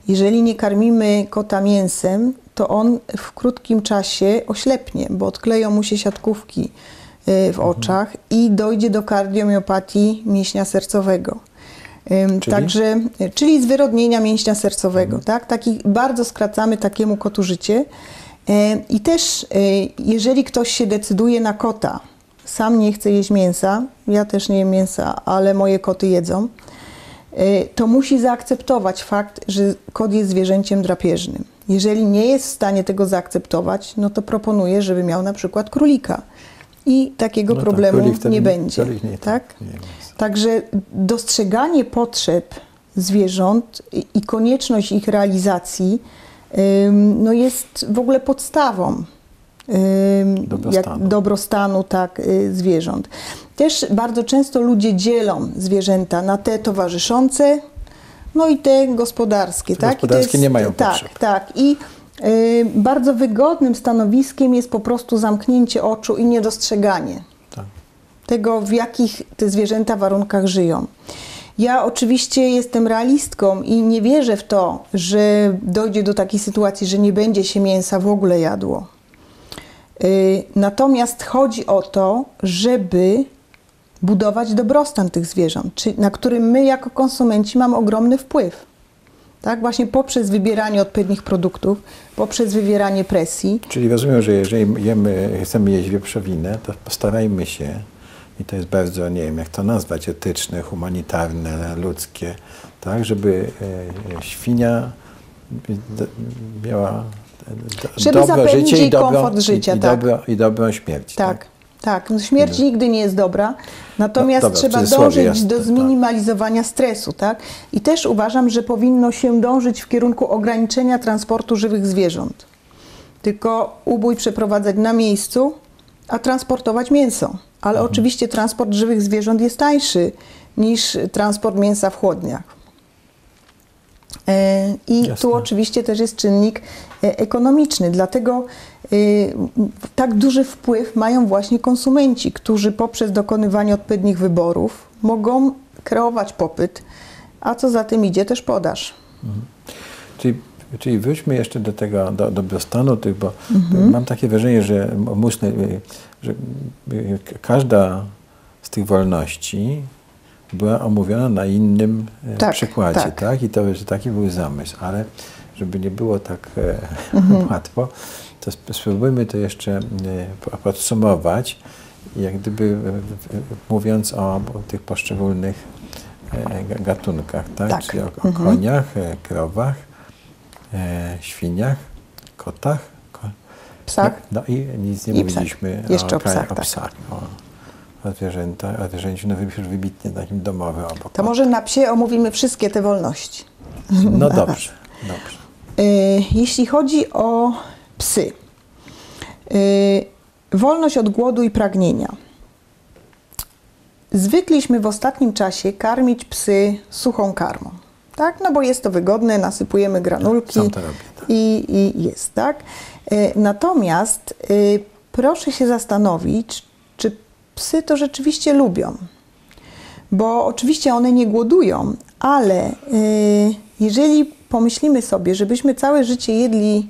Jeżeli nie karmimy kota mięsem, to on w krótkim czasie oślepnie, bo odkleją mu się siatkówki y, w oczach i dojdzie do kardiomiopatii mięśnia sercowego. Czyli? Także, y, czyli zwyrodnienia mięśnia sercowego. Tak? Taki, bardzo skracamy takiemu kotu życie. E, I też, jeżeli ktoś się decyduje na kota, sam nie chce jeść mięsa, ja też nie jem mięsa, ale moje koty jedzą, e, to musi zaakceptować fakt, że kot jest zwierzęciem drapieżnym. Jeżeli nie jest w stanie tego zaakceptować, no to proponuję, żeby miał na przykład królika. I takiego No tak, problemu nie będzie. nie- tak? nie. Także dostrzeganie potrzeb zwierząt i- konieczność ich realizacji no jest w ogóle podstawą Dobrostanu. dobrostanu tak, y, zwierząt. Też bardzo często ludzie dzielą zwierzęta na te towarzyszące, no i te gospodarskie. Te tak? Gospodarskie nie mają tak, potrzeb. Tak, i y, bardzo wygodnym stanowiskiem jest po prostu zamknięcie oczu i niedostrzeganie Tak. tego, w jakich te zwierzęta warunkach żyją. Ja oczywiście jestem realistką i nie wierzę w to, że dojdzie do takiej sytuacji, że nie będzie się mięsa w ogóle jadło. Y, Natomiast chodzi o to, żeby budować dobrostan tych zwierząt, czy, na którym my jako konsumenci mamy ogromny wpływ. Tak, właśnie poprzez wybieranie odpowiednich produktów, poprzez wywieranie presji. Czyli rozumiem, że jeżeli jemy, chcemy jeść wieprzowinę, to postarajmy się, i to jest bardzo, nie wiem jak to nazwać, etyczne, humanitarne, ludzkie, tak, żeby e, świnia d- miała Żeby dobro zapewnić życie jej komfort życia, i, i, tak. dobro, i dobrą śmierć. Tak, tak. No, śmierć nigdy nie jest dobra, natomiast No, dobra, trzeba dążyć jasne, do tak. zminimalizowania stresu, tak? I też uważam, że powinno się dążyć w kierunku ograniczenia transportu żywych zwierząt. Tylko ubój przeprowadzać na miejscu, a transportować mięso. Ale Mhm. oczywiście transport żywych zwierząt jest tańszy niż transport mięsa w chłodniach. E, I Jasne. tu oczywiście też jest czynnik e, ekonomiczny, dlatego e, tak duży wpływ mają właśnie konsumenci, którzy poprzez dokonywanie odpowiednich wyborów mogą kreować popyt, a co za tym idzie też podaż. Czyli, czyli wróćmy jeszcze do tego do, dobrostanu tych, bo Mhm. mam takie wrażenie, że y, że każda z tych wolności była omówiona na innym e, Tak, przykładzie, tak. tak. I to, że taki był zamysł, ale żeby nie było tak e, (laughs) Mhm. łatwo, to sp- spróbujmy to jeszcze e, po- podsumować, jak gdyby mówiąc o, o tych poszczególnych ga- gatunkach, tak? Tak. Czyli o, o koniach, e, krowach, świniach, kotach, ko, Psach? No, no i nic nie I psach. mówiliśmy Jeszcze o ka- psach, o tak. psach o, o zwierzęta, o zwierzęciu, no już wybitnie takim domowym obok. To może na psie omówimy wszystkie te wolności. No dobrze, dobrze. Y, Jeśli chodzi o psy, y, wolność od głodu i pragnienia. Zwykliśmy w ostatnim czasie karmić psy suchą karmą. Tak? No bo jest to wygodne, nasypujemy granulki robię, tak. i, i jest, tak? Y, Natomiast proszę się zastanowić, psy to rzeczywiście lubią. Bo oczywiście one nie głodują, ale y, jeżeli pomyślimy sobie, żebyśmy całe życie jedli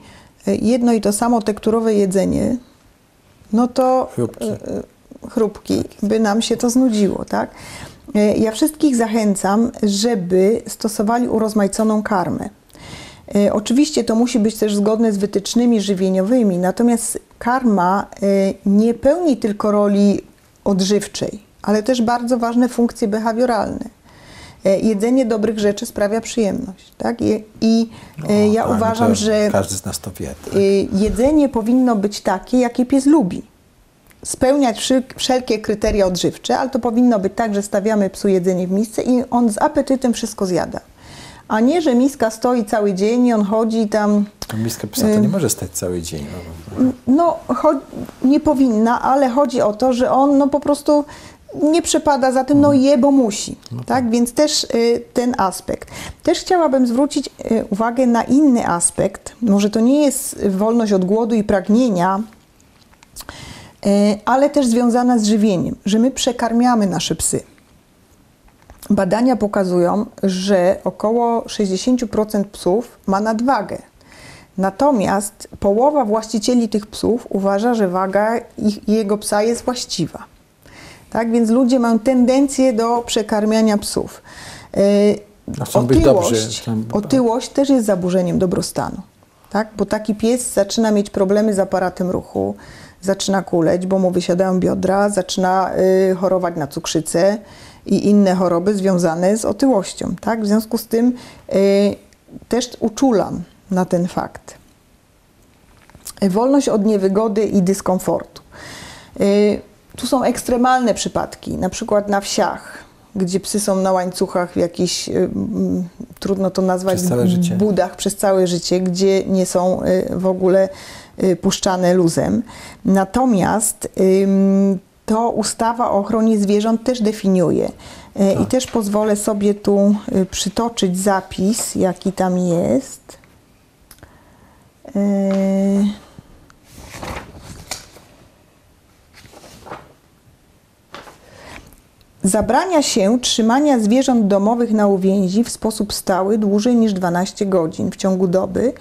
y, jedno i to samo tekturowe jedzenie, no to Chrupki. y, chrupki by nam się to znudziło, tak? Ja wszystkich zachęcam, żeby stosowali urozmaiconą karmę. Oczywiście to musi być też zgodne z wytycznymi żywieniowymi, natomiast karma nie pełni tylko roli odżywczej, ale też bardzo ważne funkcje behawioralne. Y, Jedzenie dobrych rzeczy sprawia przyjemność, tak? I, i y, ja tak, no uważam, to że Każdy z nas to wie. Tak? y, jedzenie powinno być takie, jakie pies lubi. Spełniać wszel- wszelkie kryteria odżywcze, ale to powinno być tak, że stawiamy psu jedzenie w misce i on z apetytem wszystko zjada. A nie, że miska stoi cały dzień i on chodzi tam. To miska psa to nie może stać cały dzień. No, No, cho- nie powinna, ale chodzi o to, że on no, po prostu nie przepada za tym, no je, bo musi. Tak, więc też y, ten aspekt. Też chciałabym zwrócić y, uwagę na inny aspekt. Może to nie jest wolność od głodu i pragnienia, y, ale też związana z żywieniem, że my przekarmiamy nasze psy. Badania pokazują, że około 60% psów ma nadwagę. Natomiast połowa właścicieli tych psów uważa, że waga ich, jego psa jest właściwa. Tak więc ludzie mają tendencję do przekarmiania psów. Yy, Otyłość, otyłość też jest zaburzeniem dobrostanu. Tak? Bo taki pies zaczyna mieć problemy z aparatem ruchu, zaczyna kuleć, bo mu wysiadają biodra, zaczyna y, chorować na cukrzycę i inne choroby związane z otyłością. Tak? W związku z tym y, też uczulam na ten fakt. Wolność od niewygody i dyskomfortu. Y, Tu są ekstremalne przypadki, na przykład na wsiach, gdzie psy są na łańcuchach w jakichś, y, trudno to nazwać, Przez budach przez całe życie, gdzie nie są w ogóle puszczane luzem. Natomiast to ustawa o ochronie zwierząt też definiuje. Y, I też pozwolę sobie tu y, przytoczyć zapis, jaki tam jest. Zabrania się trzymania zwierząt domowych na uwięzi w sposób stały dłużej niż 12 godzin w ciągu doby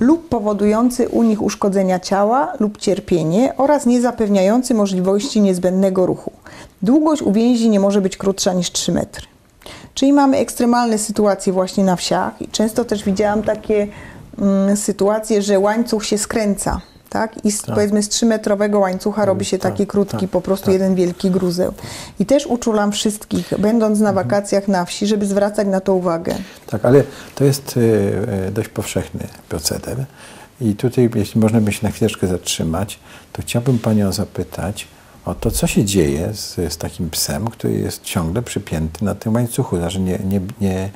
lub powodujący u nich uszkodzenia ciała lub cierpienie oraz nie zapewniający możliwości niezbędnego ruchu. Długość uwięzi nie może być krótsza niż 3 metry. Czyli mamy ekstremalne sytuacje właśnie na wsiach i często też widziałam takie mm, sytuacje, że łańcuch się skręca. Tak? I z, Tak. powiedzmy z 3-metrowego łańcucha robi się tak, taki krótki, tak, po prostu tak. jeden wielki gruzeł. I też uczulam wszystkich, będąc na Mhm. wakacjach na wsi, żeby zwracać na to uwagę. Tak, ale to jest y, y, dość powszechny proceder. I tutaj, jeśli można by się na chwileczkę zatrzymać, to chciałbym Panią zapytać o to, co się dzieje z, z takim psem, który jest ciągle przypięty na tym łańcuchu, znaczy nie, nie, nie,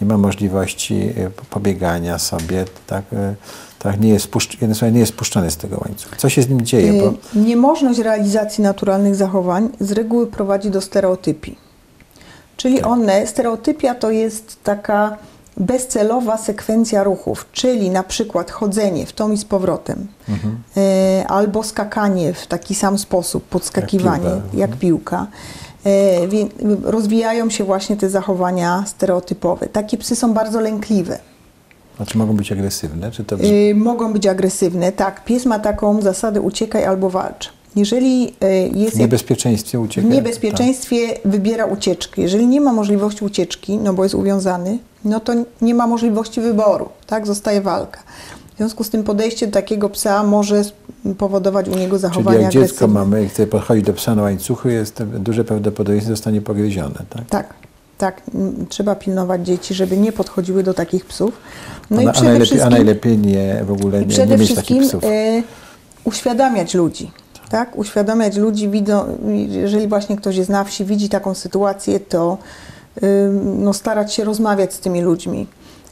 nie ma możliwości y, pobiegania sobie, tak, y, tak nie, jest puszcz, nie jest puszczony z tego łańcucha. Co się z nim dzieje? Bo, Y, Niemożność realizacji naturalnych zachowań z reguły prowadzi do stereotypii. Czyli Tak. one, stereotypia to jest taka bezcelowa sekwencja ruchów, czyli na przykład chodzenie w tom i z powrotem, Mhm. albo skakanie w taki sam sposób, podskakiwanie, Jak jak piłka. Wie- rozwijają się właśnie te zachowania stereotypowe. Takie psy są bardzo lękliwe. znaczy mogą być agresywne? Czy to Y, mogą być agresywne. Tak, pies ma taką zasadę uciekaj albo walcz. Jeżeli y, jest w niebezpieczeństwie ucieka? w niebezpieczeństwie wybiera ucieczkę. Jeżeli nie ma możliwości ucieczki, no bo jest uwiązany, no to nie ma możliwości wyboru, tak? Zostaje walka. W związku z tym podejście do takiego psa może powodować u niego Czyli zachowania jak dziecko agresywne. mamy i chce podchodzić do psa na łańcuchu, jest duże prawdopodobieństwo, że zostanie pogryzione, tak? Tak, tak. Trzeba pilnować dzieci, żeby nie podchodziły do takich psów. No a, i a, najlepiej, a najlepiej nie w ogóle nie, przede nie mieć takich psów. y, uświadamiać ludzi, tak? Uświadamiać ludzi, widzą, jeżeli właśnie ktoś jest na wsi, widzi taką sytuację, to ym, no, starać się rozmawiać z tymi ludźmi.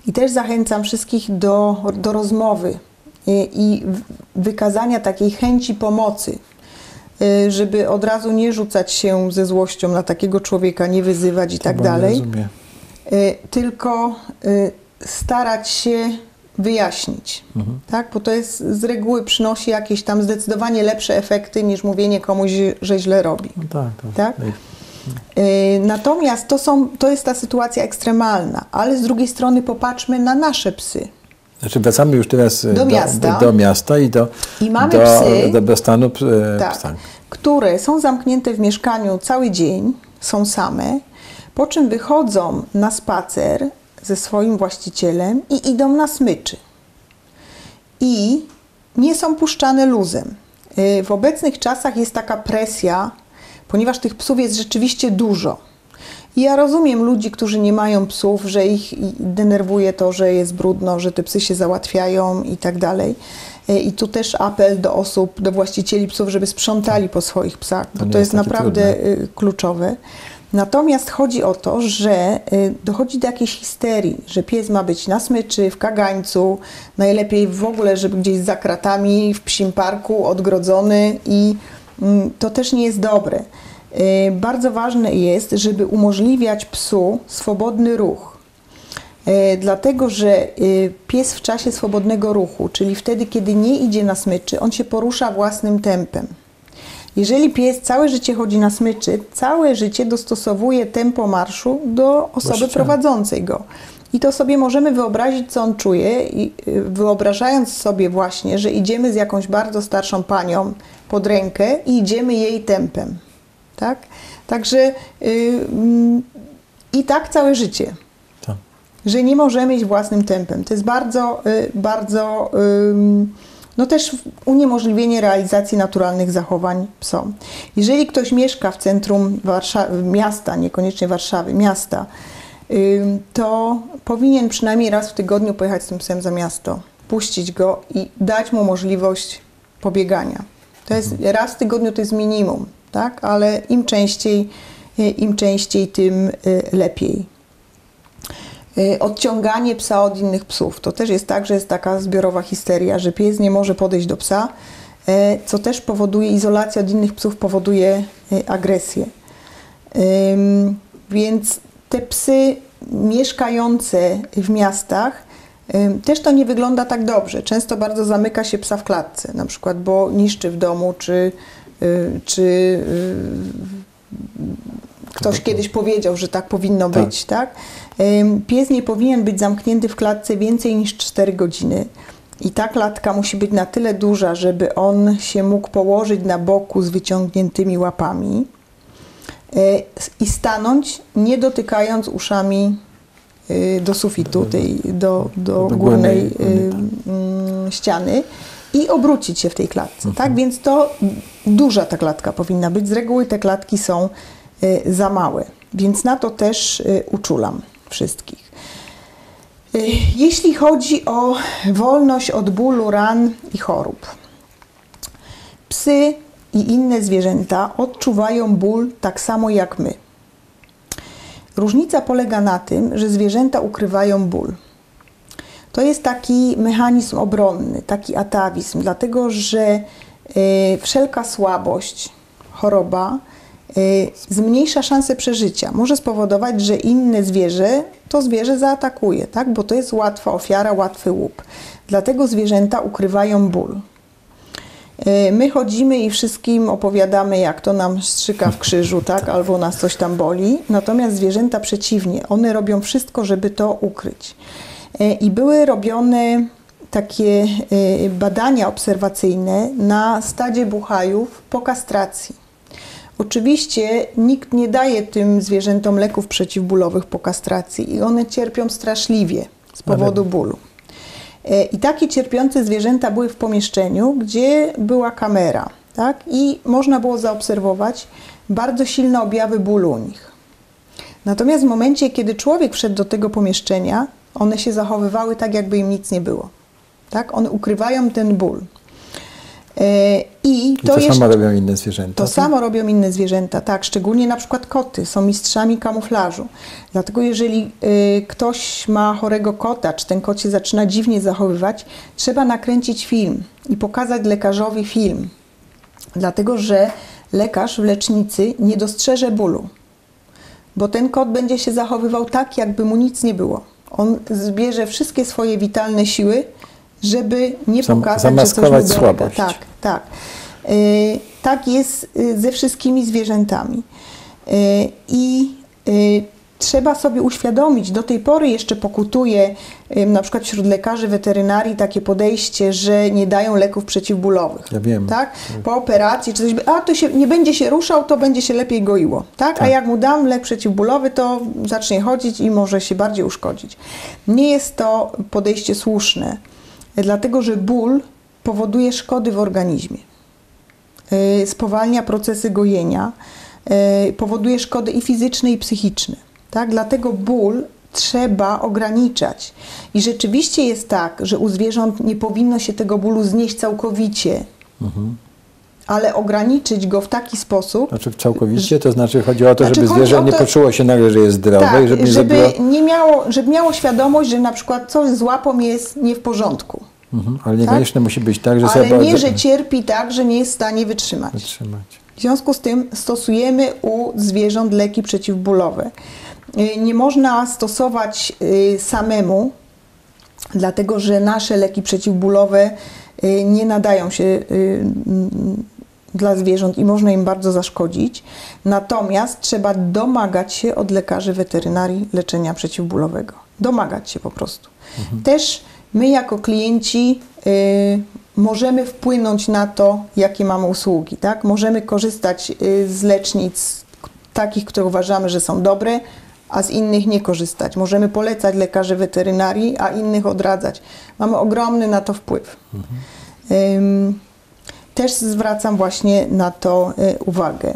I też zachęcam wszystkich do, do rozmowy i, i wykazania takiej chęci pomocy, y, żeby od razu nie rzucać się ze złością na takiego człowieka, nie wyzywać i tak dalej, y, tylko starać się wyjaśnić, tak? Bo to jest z reguły przynosi jakieś tam zdecydowanie lepsze efekty niż mówienie komuś, że źle robi. No tak, to, Tak? Y, Natomiast to, są, to jest ta sytuacja ekstremalna, ale z drugiej strony popatrzmy na nasze psy. Znaczy wracamy już teraz e, Do miasta. do, miasta i do, I mamy do psy. dobrostanu e, Tak, psa. które są zamknięte w mieszkaniu cały dzień, są same, po czym wychodzą na spacer ze swoim właścicielem i idą na smyczy. I nie są puszczane luzem. Y, W obecnych czasach jest taka presja, ponieważ tych psów jest rzeczywiście dużo. I ja rozumiem ludzi, którzy nie mają psów, że ich denerwuje to, że jest brudno, że te psy się załatwiają i tak dalej. Y, I tu też apel do osób, do właścicieli psów, żeby sprzątali po swoich psach, bo nie to jest naprawdę trudne. y, kluczowe. Natomiast chodzi o to, że y, dochodzi do jakiejś histerii, że pies ma być na smyczy, w kagańcu, najlepiej w ogóle, żeby gdzieś za kratami, w psim parku, odgrodzony i to też nie jest dobre. Y, Bardzo ważne jest, żeby umożliwiać psu swobodny ruch. E, Dlatego, że y, pies w czasie swobodnego ruchu, czyli wtedy, kiedy nie idzie na smyczy, on się porusza własnym tempem. Jeżeli pies całe życie chodzi na smyczy, całe życie dostosowuje tempo marszu do osoby prowadzącej go. I to sobie możemy wyobrazić, co on czuje, i y, wyobrażając sobie właśnie, że idziemy z jakąś bardzo starszą panią pod rękę i idziemy jej tempem. Tak? Także y, mm, i tak całe życie Tak. że nie możemy iść własnym tempem. To jest bardzo, y, bardzo, ym, no też uniemożliwienie realizacji naturalnych zachowań psom. Jeżeli ktoś mieszka w centrum miasta, niekoniecznie Warszawy, miasta, to powinien przynajmniej raz w tygodniu pojechać z tym psem za miasto, puścić go i dać mu możliwość pobiegania. To jest raz w tygodniu to jest minimum, tak? Ale im częściej, y, im częściej, tym y, lepiej. Y, Odciąganie psa od innych psów. To też jest tak, że jest taka zbiorowa histeria, że pies nie może podejść do psa, e, co też powoduje, izolacja od innych psów powoduje e, agresję. Więc te psy mieszkające w miastach też to nie wygląda tak dobrze. Często bardzo zamyka się psa w klatce, na przykład, bo niszczy w domu, czy, y, czy y, ktoś kiedyś powiedział, że tak powinno Tak. być, tak? Pies nie powinien być zamknięty w klatce więcej niż 4 godziny. I ta klatka musi być na tyle duża, żeby on się mógł położyć na boku z wyciągniętymi łapami e, i stanąć, nie dotykając uszami do sufitu, tej, do, do Do górnej górnej, górnej, mm, ściany i obrócić się w tej klatce. Tak więc to duża ta klatka powinna być. Z reguły te klatki są e, za małe, więc na to też uczulam wszystkich. Jeśli chodzi o wolność od bólu, ran i chorób, psy i inne zwierzęta odczuwają ból tak samo jak my. Różnica polega na tym, że zwierzęta ukrywają ból. To jest taki mechanizm obronny, taki atawizm, dlatego że e, wszelka słabość, choroba e, zmniejsza szanse przeżycia. Może spowodować, że inne zwierzę to zwierzę zaatakuje, tak? bo to jest łatwa ofiara, łatwy łup. Dlatego zwierzęta ukrywają ból. E, My chodzimy i wszystkim opowiadamy, jak to nam strzyka w krzyżu, tak? albo nas coś tam boli. Natomiast zwierzęta przeciwnie, one robią wszystko, żeby to ukryć. E, I były robione takie e, badania obserwacyjne na stadzie buchajów po kastracji. Oczywiście nikt nie daje tym zwierzętom leków przeciwbólowych po kastracji i one cierpią straszliwie z powodu bólu. E, I takie cierpiące zwierzęta były w pomieszczeniu, gdzie była kamera, tak? I można było zaobserwować bardzo silne objawy bólu u nich. Natomiast w momencie, kiedy człowiek wszedł do tego pomieszczenia, one się zachowywały tak, jakby im nic nie było. Tak? One ukrywają ten ból. I I to, to, jeszcze, samo robią inne zwierzęta. to tak? samo robią inne zwierzęta, tak, szczególnie na przykład koty są mistrzami kamuflażu. Dlatego jeżeli y, ktoś ma chorego kota, czy ten kot się zaczyna dziwnie zachowywać, trzeba nakręcić film i pokazać lekarzowi film. Dlatego, że lekarz w lecznicy nie dostrzeże bólu, bo ten kot będzie się zachowywał tak, jakby mu nic nie było. On zbierze wszystkie swoje witalne siły, żeby nie Zam- pokazać, że coś mu słabość. Tak, tak. Y, tak jest y, ze wszystkimi zwierzętami. Y, I trzeba sobie uświadomić, do tej pory jeszcze pokutuje na przykład wśród lekarzy weterynarii takie podejście, że nie dają leków przeciwbólowych. Ja wiem. Tak? Po operacji czy coś, a to się, nie będzie się ruszał, to będzie się lepiej goiło. Tak? A Tak. jak mu dam lek przeciwbólowy, to zacznie chodzić i może się bardziej uszkodzić. Nie jest to podejście słuszne, dlatego że ból powoduje szkody w organizmie. Y, spowalnia procesy gojenia, y, powoduje szkody i fizyczne, i psychiczne. Tak? Dlatego ból trzeba ograniczać. I rzeczywiście jest tak, że u zwierząt nie powinno się tego bólu znieść całkowicie, ale ograniczyć go w taki sposób, Znaczy całkowicie, to znaczy chodzi o to, Znaczy żeby zwierzę o nie to- poczuło się nagle, że jest zdrowe tak, i żeby nie żeby, zrobiło... nie miało, żeby miało świadomość, że na przykład coś z łapą jest nie w porządku. Mhm, ale niekoniecznie musi być tak, że Ale nie, że cierpi tak, że nie jest w stanie wytrzymać. wytrzymać. W związku z tym stosujemy u zwierząt leki przeciwbólowe. Y, Nie można stosować y, samemu, dlatego że nasze leki przeciwbólowe y, nie nadają się mm, dla zwierząt i można im bardzo zaszkodzić. Natomiast trzeba domagać się od lekarzy weterynarii leczenia przeciwbólowego. Domagać się po prostu. Też my jako klienci y, możemy wpłynąć na to, jakie mamy usługi. Tak? Możemy korzystać y, z lecznic takich, które uważamy, że są dobre, a z innych nie korzystać. Możemy polecać lekarzy weterynarii, a innych odradzać. Mamy ogromny na to wpływ. Ym, też zwracam właśnie na to y, uwagę.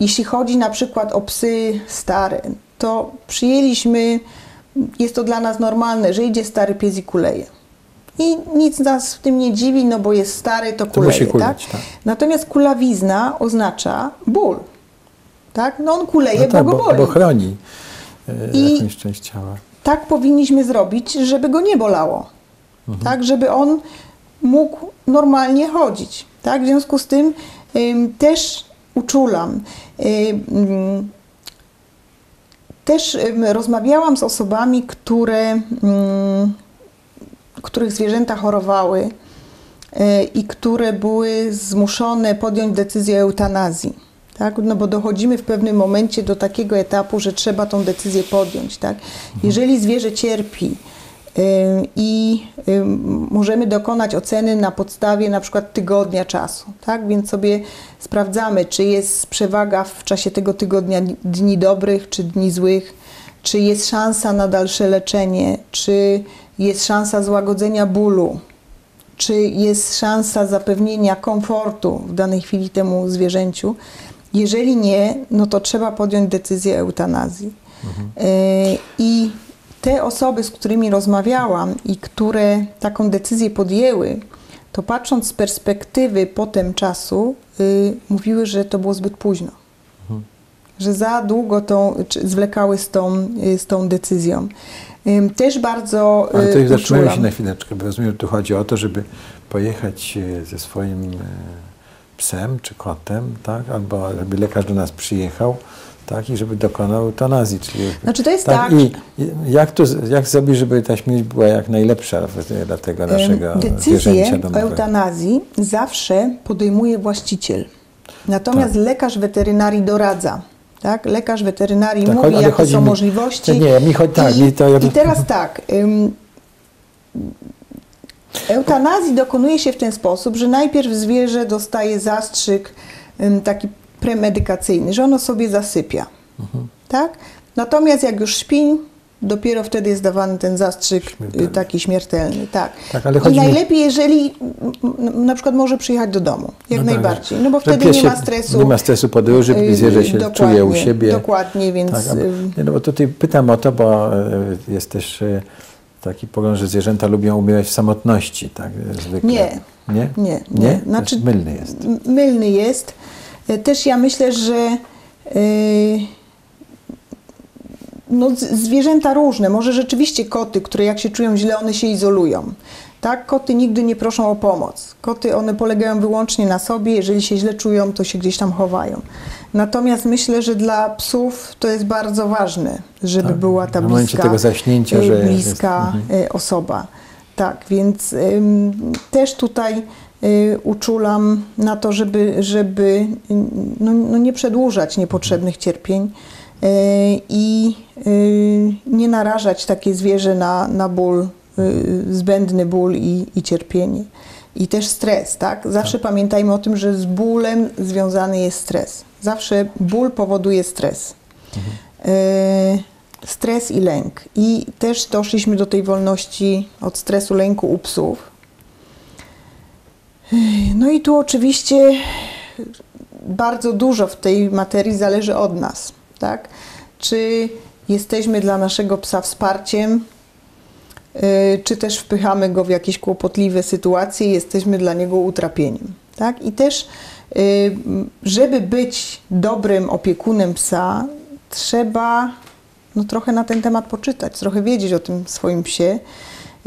Jeśli chodzi na przykład o psy stare, to przyjęliśmy, jest to dla nas normalne, że idzie stary pies i kuleje. I nic nas w tym nie dziwi, no bo jest stary, to kuleje, musi tak? kuleć, tak. Natomiast kulawizna oznacza ból, tak? No on kuleje, No bo tak, go bo, boli. bo chroni e, I- jakąś część ciała. tak powinniśmy zrobić, żeby go nie bolało. Tak, żeby on mógł normalnie chodzić. Tak, w związku z tym ym, też uczulam. Ym, też rozmawiałam z osobami, które, ym, których zwierzęta chorowały y, i które były zmuszone podjąć decyzję o eutanazji. Tak? No bo dochodzimy w pewnym momencie do takiego etapu, że trzeba tą decyzję podjąć. Tak? Jeżeli zwierzę cierpi i y, możemy dokonać oceny na podstawie na przykład tygodnia czasu, tak? więc sobie sprawdzamy, czy jest przewaga w czasie tego tygodnia dni dobrych czy dni złych, czy jest szansa na dalsze leczenie, czy jest szansa złagodzenia bólu, czy jest szansa zapewnienia komfortu w danej chwili temu zwierzęciu. Jeżeli nie, no to trzeba podjąć decyzję eutanazji. E, I te osoby, z którymi rozmawiałam i które taką decyzję podjęły, to patrząc z perspektywy potem czasu, y, mówiły, że to było zbyt późno. Że za długo tą, zwlekały z tą, y, z tą decyzją. Też bardzo Ale to y, zatrzymajmy się na chwileczkę, bo rozumiem, że tu chodzi o to, żeby pojechać ze swoim psem czy kotem, tak? albo żeby lekarz do nas przyjechał tak? i żeby dokonał eutanazji. Czyli, Znaczy to jest tak- I, i jak, to, jak zrobić, żeby ta śmierć była jak najlepsza dla tego naszego Decyzję o eutanazji zawsze podejmuje właściciel. Natomiast Tak. lekarz weterynarii doradza. Tak? Lekarz weterynarii Tak, mówi, jakie są mi- możliwości. Nie, mi chodzi- tak, I, mi to- I teraz tak. Ym, eutanazji dokonuje się w ten sposób, że najpierw zwierzę dostaje zastrzyk taki premedykacyjny, że ono sobie zasypia. Mhm. Tak? Natomiast jak już śpi, dopiero wtedy jest dawany ten zastrzyk y, Śmiertelny. taki śmiertelny. Tak. Tak, ale I chodzi mi- najlepiej, jeżeli na przykład może przyjechać do domu, jak No tak, najbardziej. No bo że wtedy nie ma stresu. Nie ma stresu podróży, y, zwierzę się dokładnie, czuje u siebie. Dokładnie, więc Tak, a- y, no bo tutaj pytam o to, bo jest też taki pogląd, że zwierzęta lubią umierać w samotności, tak zwykle. Nie. Nie? Nie, Nie? nie. Znaczy, mylny jest. Mylny jest. E, Też ja myślę, że e, no, zwierzęta różne. Może rzeczywiście koty, które jak się czują źle, one się izolują. Tak, koty nigdy nie proszą o pomoc. Koty, one polegają wyłącznie na sobie. Jeżeli się źle czują, to się gdzieś tam chowają. Natomiast myślę, że dla psów to jest bardzo ważne, żeby Tak, była ta bliska, tego zaśnięcia, e, że jest- bliska mhm. e, osoba. Tak, więc ym, też tutaj uczulam na to, żeby, żeby y, no, no nie przedłużać niepotrzebnych cierpień y, i y, nie narażać takie zwierzę na, na ból, y, zbędny ból i, i cierpienie. I też stres, tak? Zawsze pamiętajmy o tym, że z bólem związany jest stres. Zawsze ból powoduje stres. E, stres i lęk. I też doszliśmy do tej wolności od stresu, lęku u psów. No i tu oczywiście bardzo dużo w tej materii zależy od nas, tak? Czy jesteśmy dla naszego psa wsparciem, y, czy też wpychamy go w jakieś kłopotliwe sytuacje i jesteśmy dla niego utrapieniem, tak? I też, y, żeby być dobrym opiekunem psa, trzeba no, trochę na ten temat poczytać, trochę wiedzieć o tym swoim psie,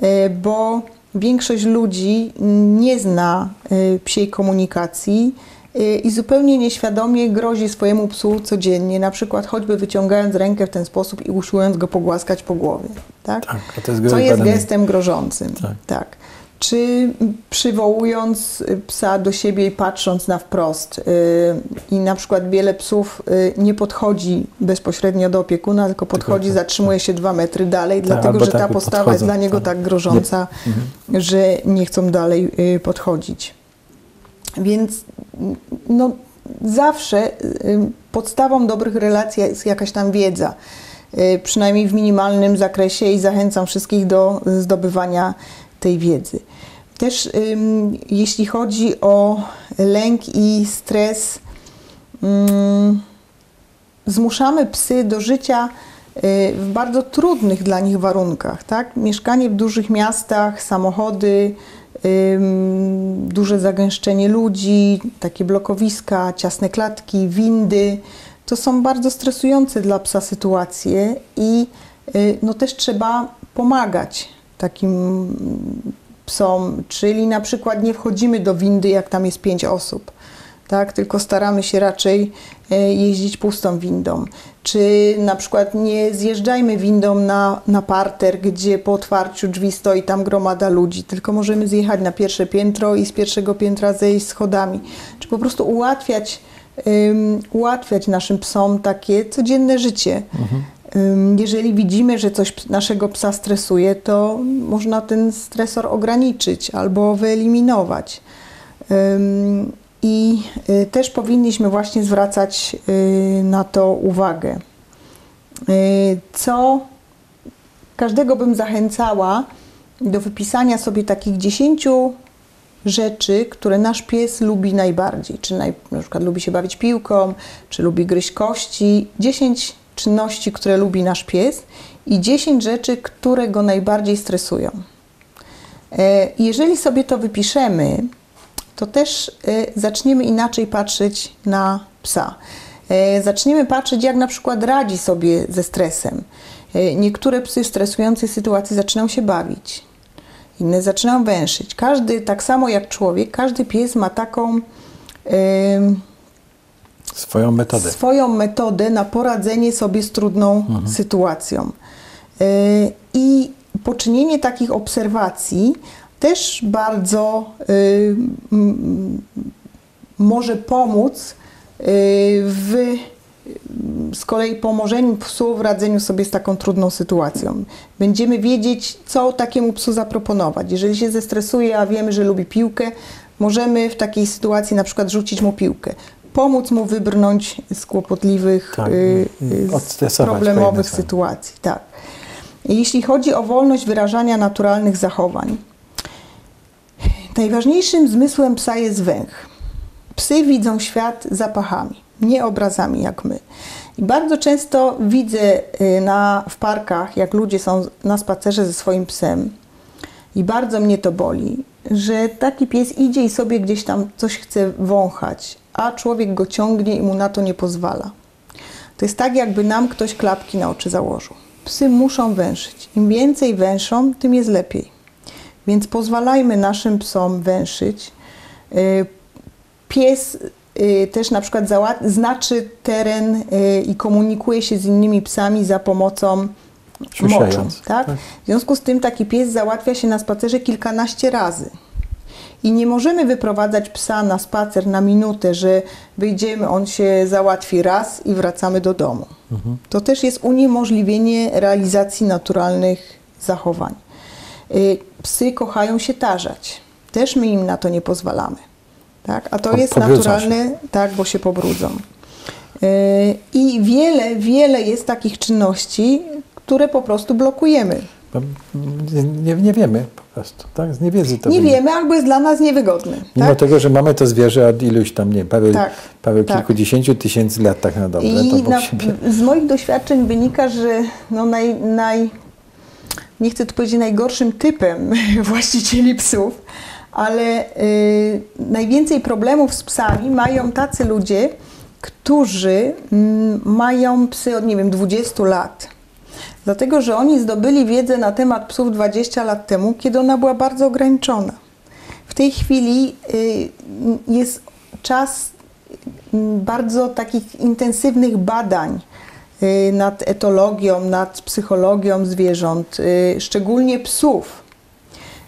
y, bo większość ludzi nie zna y, psiej komunikacji y, i zupełnie nieświadomie grozi swojemu psu codziennie, na przykład choćby wyciągając rękę w ten sposób i usiłując go pogłaskać po głowie. Tak? Tak, jest Co jest gestem grożącym. Tak. Tak. Czy przywołując y, psa do siebie i patrząc na wprost y, i na przykład wiele psów y, nie podchodzi bezpośrednio do opiekuna, tylko podchodzi, tak, zatrzymuje się dwa metry dalej, Tak, dlatego że tak ta postawa podchodzą, jest dla niego tak. tak grożąca, że nie chcą dalej podchodzić. Więc no, zawsze podstawą dobrych relacji jest jakaś tam wiedza, przynajmniej w minimalnym zakresie i zachęcam wszystkich do zdobywania tej wiedzy. Też jeśli chodzi o lęk i stres, zmuszamy psy do życia y, w bardzo trudnych dla nich warunkach. Tak? Mieszkanie w dużych miastach, samochody, duże zagęszczenie ludzi, takie blokowiska, ciasne klatki, windy. To są bardzo stresujące dla psa sytuacje i y, no też trzeba pomagać takim psom, czyli na przykład nie wchodzimy do windy, jak tam jest pięć osób, tak? tylko staramy się raczej e, jeździć pustą windą. Czy na przykład nie zjeżdżajmy windą na, na parter, gdzie po otwarciu drzwi stoi tam gromada ludzi, tylko możemy zjechać na pierwsze piętro i z pierwszego piętra zejść schodami. Czy po prostu ułatwiać, ułatwiać naszym psom takie codzienne życie. Ym, Jeżeli widzimy, że coś naszego psa stresuje, to można ten stresor ograniczyć albo wyeliminować. I y, też powinniśmy właśnie zwracać y, na to uwagę. Y, Co każdego bym zachęcała do wypisania sobie takich 10 rzeczy, które nasz pies lubi najbardziej. Czy naj, na przykład lubi się bawić piłką, czy lubi gryźć kości. 10 czynności, które lubi nasz pies i 10 rzeczy, które go najbardziej stresują. E, Jeżeli sobie to wypiszemy, to też e, zaczniemy inaczej patrzeć na psa. E, Zaczniemy patrzeć, jak na przykład radzi sobie ze stresem. Niektóre psy w stresującej sytuacji zaczynają się bawić, inne zaczynają węszyć. Każdy, tak samo jak człowiek, każdy pies ma taką em, Swoją metodę. swoją metodę na poradzenie sobie z trudną sytuacją. Y, I poczynienie takich obserwacji też bardzo y, m, może pomóc y, w z kolei pomożeniu psu w radzeniu sobie z taką trudną sytuacją. Będziemy wiedzieć, co takiemu psu zaproponować. Jeżeli się zestresuje, a wiemy, że lubi piłkę, możemy w takiej sytuacji na przykład rzucić mu piłkę. Pomóc mu wybrnąć z kłopotliwych, Tak, y, y, z problemowych sytuacji. Tak. Jeśli chodzi o wolność wyrażania naturalnych zachowań, najważniejszym zmysłem psa jest węch. Psy widzą świat zapachami, nie obrazami jak my. I bardzo często widzę y, na, w parkach, jak ludzie są na spacerze ze swoim psem, i bardzo mnie to boli, że taki pies idzie i sobie gdzieś tam coś chce wąchać, a człowiek go ciągnie i mu na to nie pozwala. To jest tak, jakby nam ktoś klapki na oczy założył. Psy muszą węszyć. Im więcej węszą, tym jest lepiej. Więc pozwalajmy naszym psom węszyć. Y, Pies też na przykład znaczy teren y, i komunikuje się z innymi psami za pomocą moczu. Tak? Tak. W związku z tym taki pies załatwia się na spacerze kilkanaście razy. I nie możemy wyprowadzać psa na spacer na minutę, że wyjdziemy, on się załatwi raz i wracamy do domu. To też jest uniemożliwienie realizacji naturalnych zachowań. Y, Psy kochają się tarzać. Też my im na to nie pozwalamy. Tak? A to jest pobrudzą naturalne, tak, bo się pobrudzą. Y, I wiele, wiele jest takich czynności, które po prostu blokujemy. Bo nie, nie, wiemy po prostu, tak? Z niewiedzy to Nie wiemy, albo jest dla nas niewygodny. Mimo tak? tego, że mamy to zwierzę od iluś tam, nie parę, Tak, parę tak. kilkudziesięciu tysięcy lat tak na dobre, to I na, z moich doświadczeń wynika, że no naj, naj, nie chcę tu powiedzieć najgorszym typem (laughs) właścicieli psów, ale y, najwięcej problemów z psami mają tacy ludzie, którzy mm, mają psy od nie wiem 20 lat. Dlatego, że oni zdobyli wiedzę na temat psów 20 lat temu, kiedy ona była bardzo ograniczona. W tej chwili y, jest czas bardzo takich intensywnych badań y, nad etologią, nad psychologią zwierząt, y, szczególnie psów,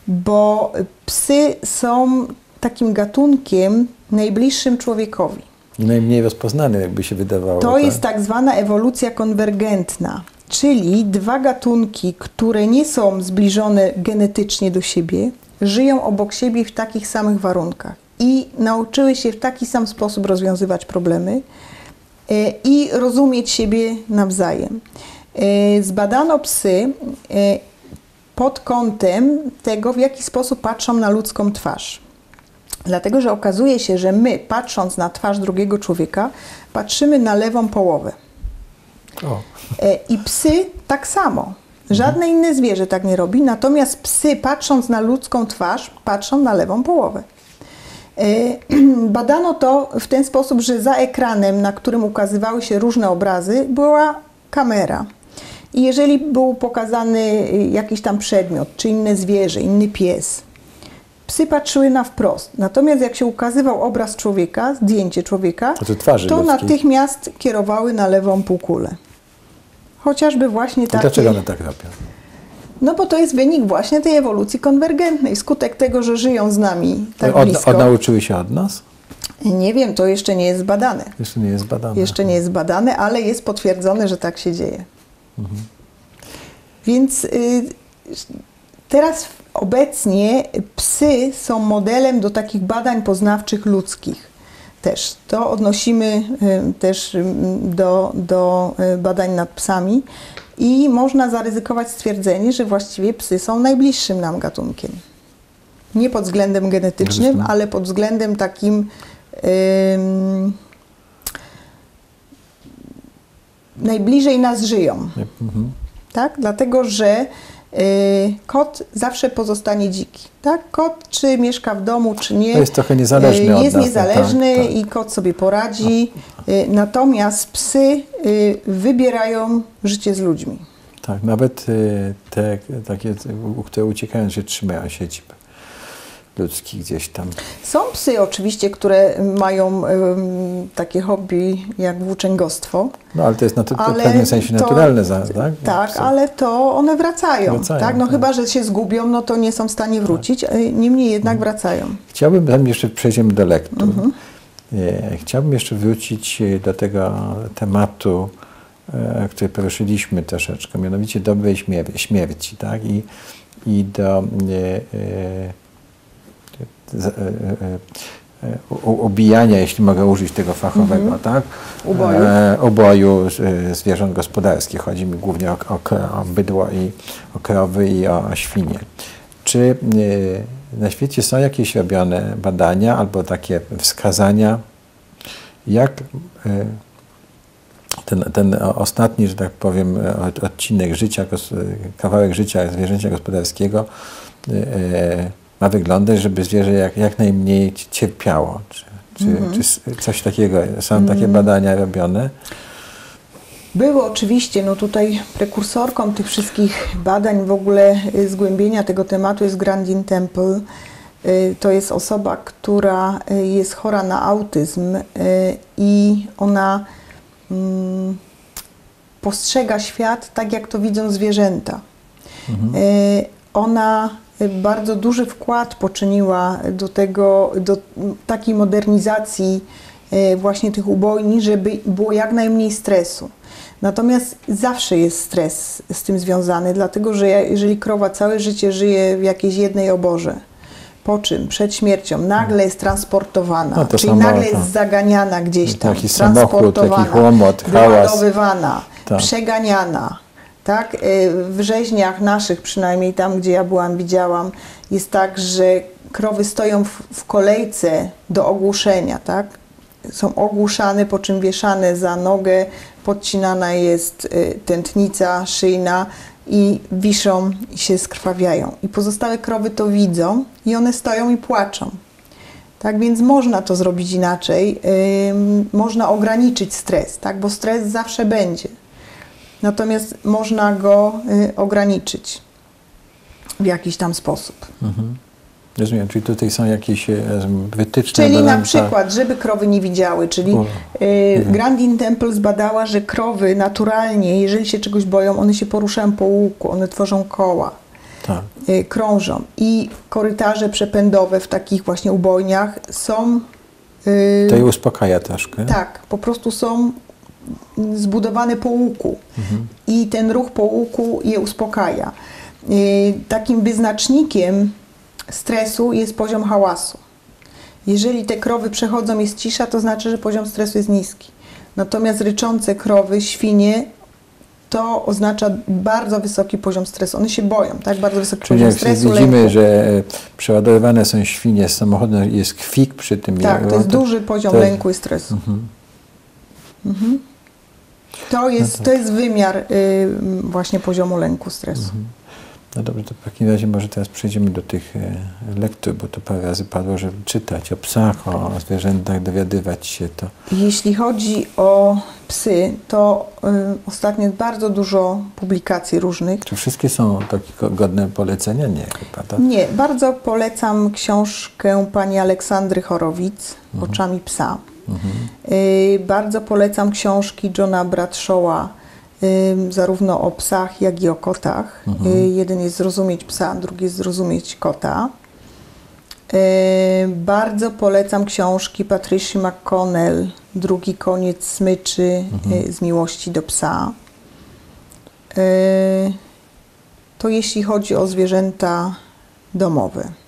bo psy są takim gatunkiem najbliższym człowiekowi. I najmniej rozpoznany, jakby się wydawało. To jest tak zwana ewolucja konwergentna, czyli dwa gatunki, które nie są zbliżone genetycznie do siebie, żyją obok siebie w takich samych warunkach i nauczyły się w taki sam sposób rozwiązywać problemy e, i rozumieć siebie nawzajem. E, Zbadano psy e, pod kątem tego, w jaki sposób patrzą na ludzką twarz. Dlatego, że okazuje się, że my, patrząc na twarz drugiego człowieka, patrzymy na lewą połowę. O, E, I psy tak samo. Żadne inne zwierzę tak nie robi, natomiast psy, patrząc na ludzką twarz, patrzą na lewą połowę. E, (clears throat) Badano to w ten sposób, że za ekranem, na którym ukazywały się różne obrazy, była kamera. I jeżeli był pokazany y, jakiś tam przedmiot, czy inne zwierzę, inny pies, psy patrzyły na wprost. Natomiast jak się ukazywał obraz człowieka, zdjęcie człowieka, to ludzkiej. natychmiast kierowały na lewą półkulę. Chociażby właśnie I takie... dlaczego one tak robią? No bo to jest wynik właśnie tej ewolucji konwergentnej. Skutek tego, że żyją z nami tak od, blisko. od, nauczyły się od nas? Nie wiem, to jeszcze nie jest zbadane. Jeszcze nie jest badane. Jeszcze nie jest zbadane, ale jest potwierdzone, że tak się dzieje. Więc y, teraz obecnie psy są modelem do takich badań poznawczych ludzkich. Też to odnosimy y, też y, do, do badań nad psami i można zaryzykować stwierdzenie, że właściwie psy są najbliższym nam gatunkiem. Nie pod względem genetycznym, ale pod względem takim ym, najbliżej nas żyją. Mhm. Tak? Dlatego, że y, kot zawsze pozostanie dziki. Tak? Kot czy mieszka w domu, czy nie. To jest trochę niezależny y, od Jest niezależny tak, tak. i kot sobie poradzi. Y, natomiast psy y, wybierają życie z ludźmi. Tak, nawet te takie, u- które uciekają, że trzymają siedzib ludzkich gdzieś tam. Są psy oczywiście, które mają ym, takie hobby jak włóczęgostwo. No ale to jest na to, to w Ale pewnym sensie to- naturalne, za, tak? Tak, Psy. ale to one wracają. Wracają, tak? No tak. chyba, że się zgubią, no to nie są w stanie wrócić. y, Niemniej jednak wracają. Chciałbym, zanim jeszcze przejdziemy do lektur, Mhm. e, chciałbym jeszcze wrócić e, do tego tematu, który poruszyliśmy troszeczkę, mianowicie dobrej śmier- śmierci, tak? I, i do e, e, e, e, e, ubijania, jeśli mogę użyć tego fachowego, tak? Uboju. E, uboju zwierząt gospodarskich. Chodzi mi głównie o, o, o bydło i o krowy i o, o świnie. Czy e, na świecie są jakieś robione badania albo takie wskazania, jak e, ten, ten ostatni, że tak powiem, od- odcinek życia, kawałek życia zwierzęcia gospodarskiego e, ma wyglądać, żeby zwierzę jak, jak najmniej ci- cierpiało. Czy, czy, czy s- coś takiego, są takie badania robione? Było oczywiście, no tutaj prekursorką tych wszystkich badań, w ogóle y, zgłębienia tego tematu jest Grandin Temple. Y, To jest osoba, która y, jest chora na autyzm i ona mm, postrzega świat tak, jak to widzą zwierzęta. Y, Ona bardzo duży wkład poczyniła do tego, do takiej modernizacji y, właśnie tych ubojni, żeby było jak najmniej stresu. Natomiast zawsze jest stres z tym związany, dlatego że jeżeli krowa całe życie żyje w jakiejś jednej oborze, po czym przed śmiercią nagle jest transportowana, No czyli samo, nagle jest zaganiana gdzieś tam, Taki samochód, taki transportowana, łomot, hałas. wyładowywana, Tak. przeganiana. Tak? Y, W rzeźniach naszych, przynajmniej tam, gdzie ja byłam, widziałam, jest tak, że krowy stoją w, w kolejce do ogłuszenia, tak? Są ogłuszane, po czym wieszane za nogę, podcinana jest y, tętnica szyjna i wiszą i się skrwawiają. I pozostałe krowy to widzą i one stoją i płaczą. Tak więc można to zrobić inaczej, ym, można ograniczyć stres, tak? bo stres zawsze będzie. Natomiast można go y, ograniczyć w jakiś tam sposób. Rozumiem, czyli tutaj są jakieś e, wytyczne. Czyli na przykład, żeby krowy nie widziały, czyli O, y, Grandin Temple zbadała, że krowy naturalnie, jeżeli się czegoś boją, one się poruszają po łuku, one tworzą koła. Tak. y, krążą i korytarze przepędowe w takich właśnie ubojniach są y, To je uspokaja troszkę. tak, po prostu są zbudowane po łuku i ten ruch po łuku je uspokaja. Y, Takim wyznacznikiem stresu jest poziom hałasu. Jeżeli te krowy przechodzą, jest cisza, to znaczy, że poziom stresu jest niski. Natomiast ryczące krowy, świnie, to oznacza bardzo wysoki poziom stresu. One się boją, tak? Bardzo wysoki Czyli poziom jak stresu. widzimy, lęku. że e, przeładowywane są świnie z samochodem, jest kwik przy tym. Tak, to jest duży poziom to- lęku i stresu. Mhm. To, jest, to jest wymiar y, właśnie poziomu lęku, stresu. No dobrze, to w takim razie może teraz przejdziemy do tych e, lektur, bo to parę razy padło, żeby czytać o psach, o zwierzętach, dowiadywać się to. Jeśli chodzi o psy, to y, ostatnio bardzo dużo publikacji różnych. Czy wszystkie są takie go- godne polecenia? Nie, chyba, tak? Nie, bardzo polecam książkę pani Aleksandry Chorowic, Oczami psa. Y, bardzo polecam książki Johna Bradshawa, y, zarówno o psach, jak i o kotach. Y, jeden jest Zrozumieć psa, drugi jest Zrozumieć kota. Bardzo polecam książki Patricia McConnell, Drugi koniec smyczy y, z miłości do psa. To jeśli chodzi o zwierzęta domowe.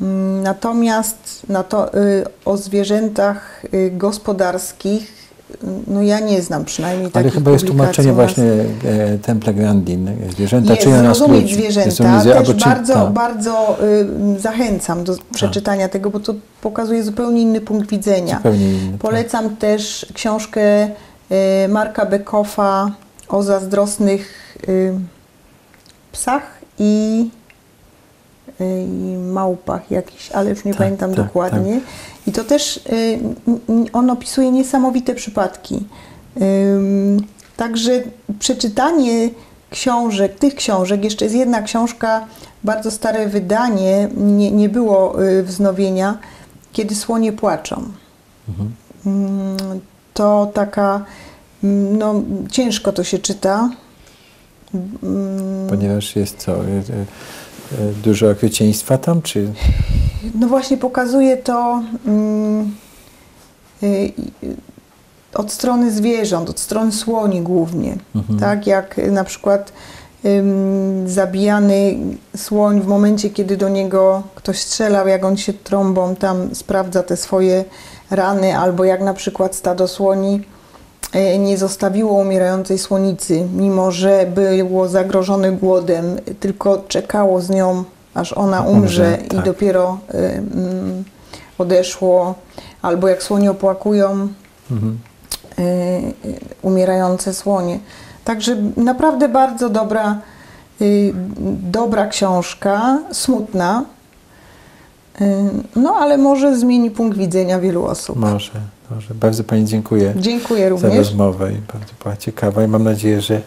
Mm, Natomiast na to, y, o zwierzętach y, gospodarskich, y, no ja nie znam przynajmniej Ale chyba jest tłumaczenie właśnie e, Temple Grandin. Zwierzęta Jest, czynią nas ludźmi. zwierzęta. Zrozumieć- Też czy- bardzo, tak. bardzo y, zachęcam do przeczytania tego, bo to pokazuje zupełnie inny punkt widzenia. Zupełnie inny, tak. Polecam też książkę y, Marka Bekoffa o zazdrosnych y, psach i, i małpach jakichś, ale już nie Tak, pamiętam tak, dokładnie. I to też y, on opisuje niesamowite przypadki. Także przeczytanie książek, tych książek, jeszcze jest jedna książka, bardzo stare wydanie, nie, nie było y, wznowienia, kiedy słonie płaczą. Mm, To taka, no ciężko to się czyta. Ponieważ jest co, dużo okrucieństwa tam, czy No właśnie pokazuje to mm, y, od strony zwierząt, od strony słoni głównie. Tak jak na przykład ym, zabijany słoń w momencie, kiedy do niego ktoś strzelał, jak on się trąbą tam sprawdza te swoje rany, albo jak na przykład stado słoni nie zostawiło umierającej słonicy, mimo że było zagrożone głodem, tylko czekało z nią, aż ona umrze, Umrze, i tak. dopiero y, mm, odeszło. Albo jak słonie opłakują y, y, umierające słonie. Także naprawdę bardzo dobra, y, dobra książka, smutna, y, no ale może zmieni punkt widzenia wielu osób. Może, może. Bardzo Pani dziękuję. Dziękuję za rozmowę i bardzo była ciekawa i mam nadzieję, że,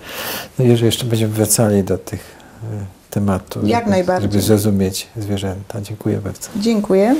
no, że jeszcze będziemy wracali do tych e, tematów, Jak żeby, żeby zrozumieć zwierzęta. Dziękuję bardzo. Dziękuję.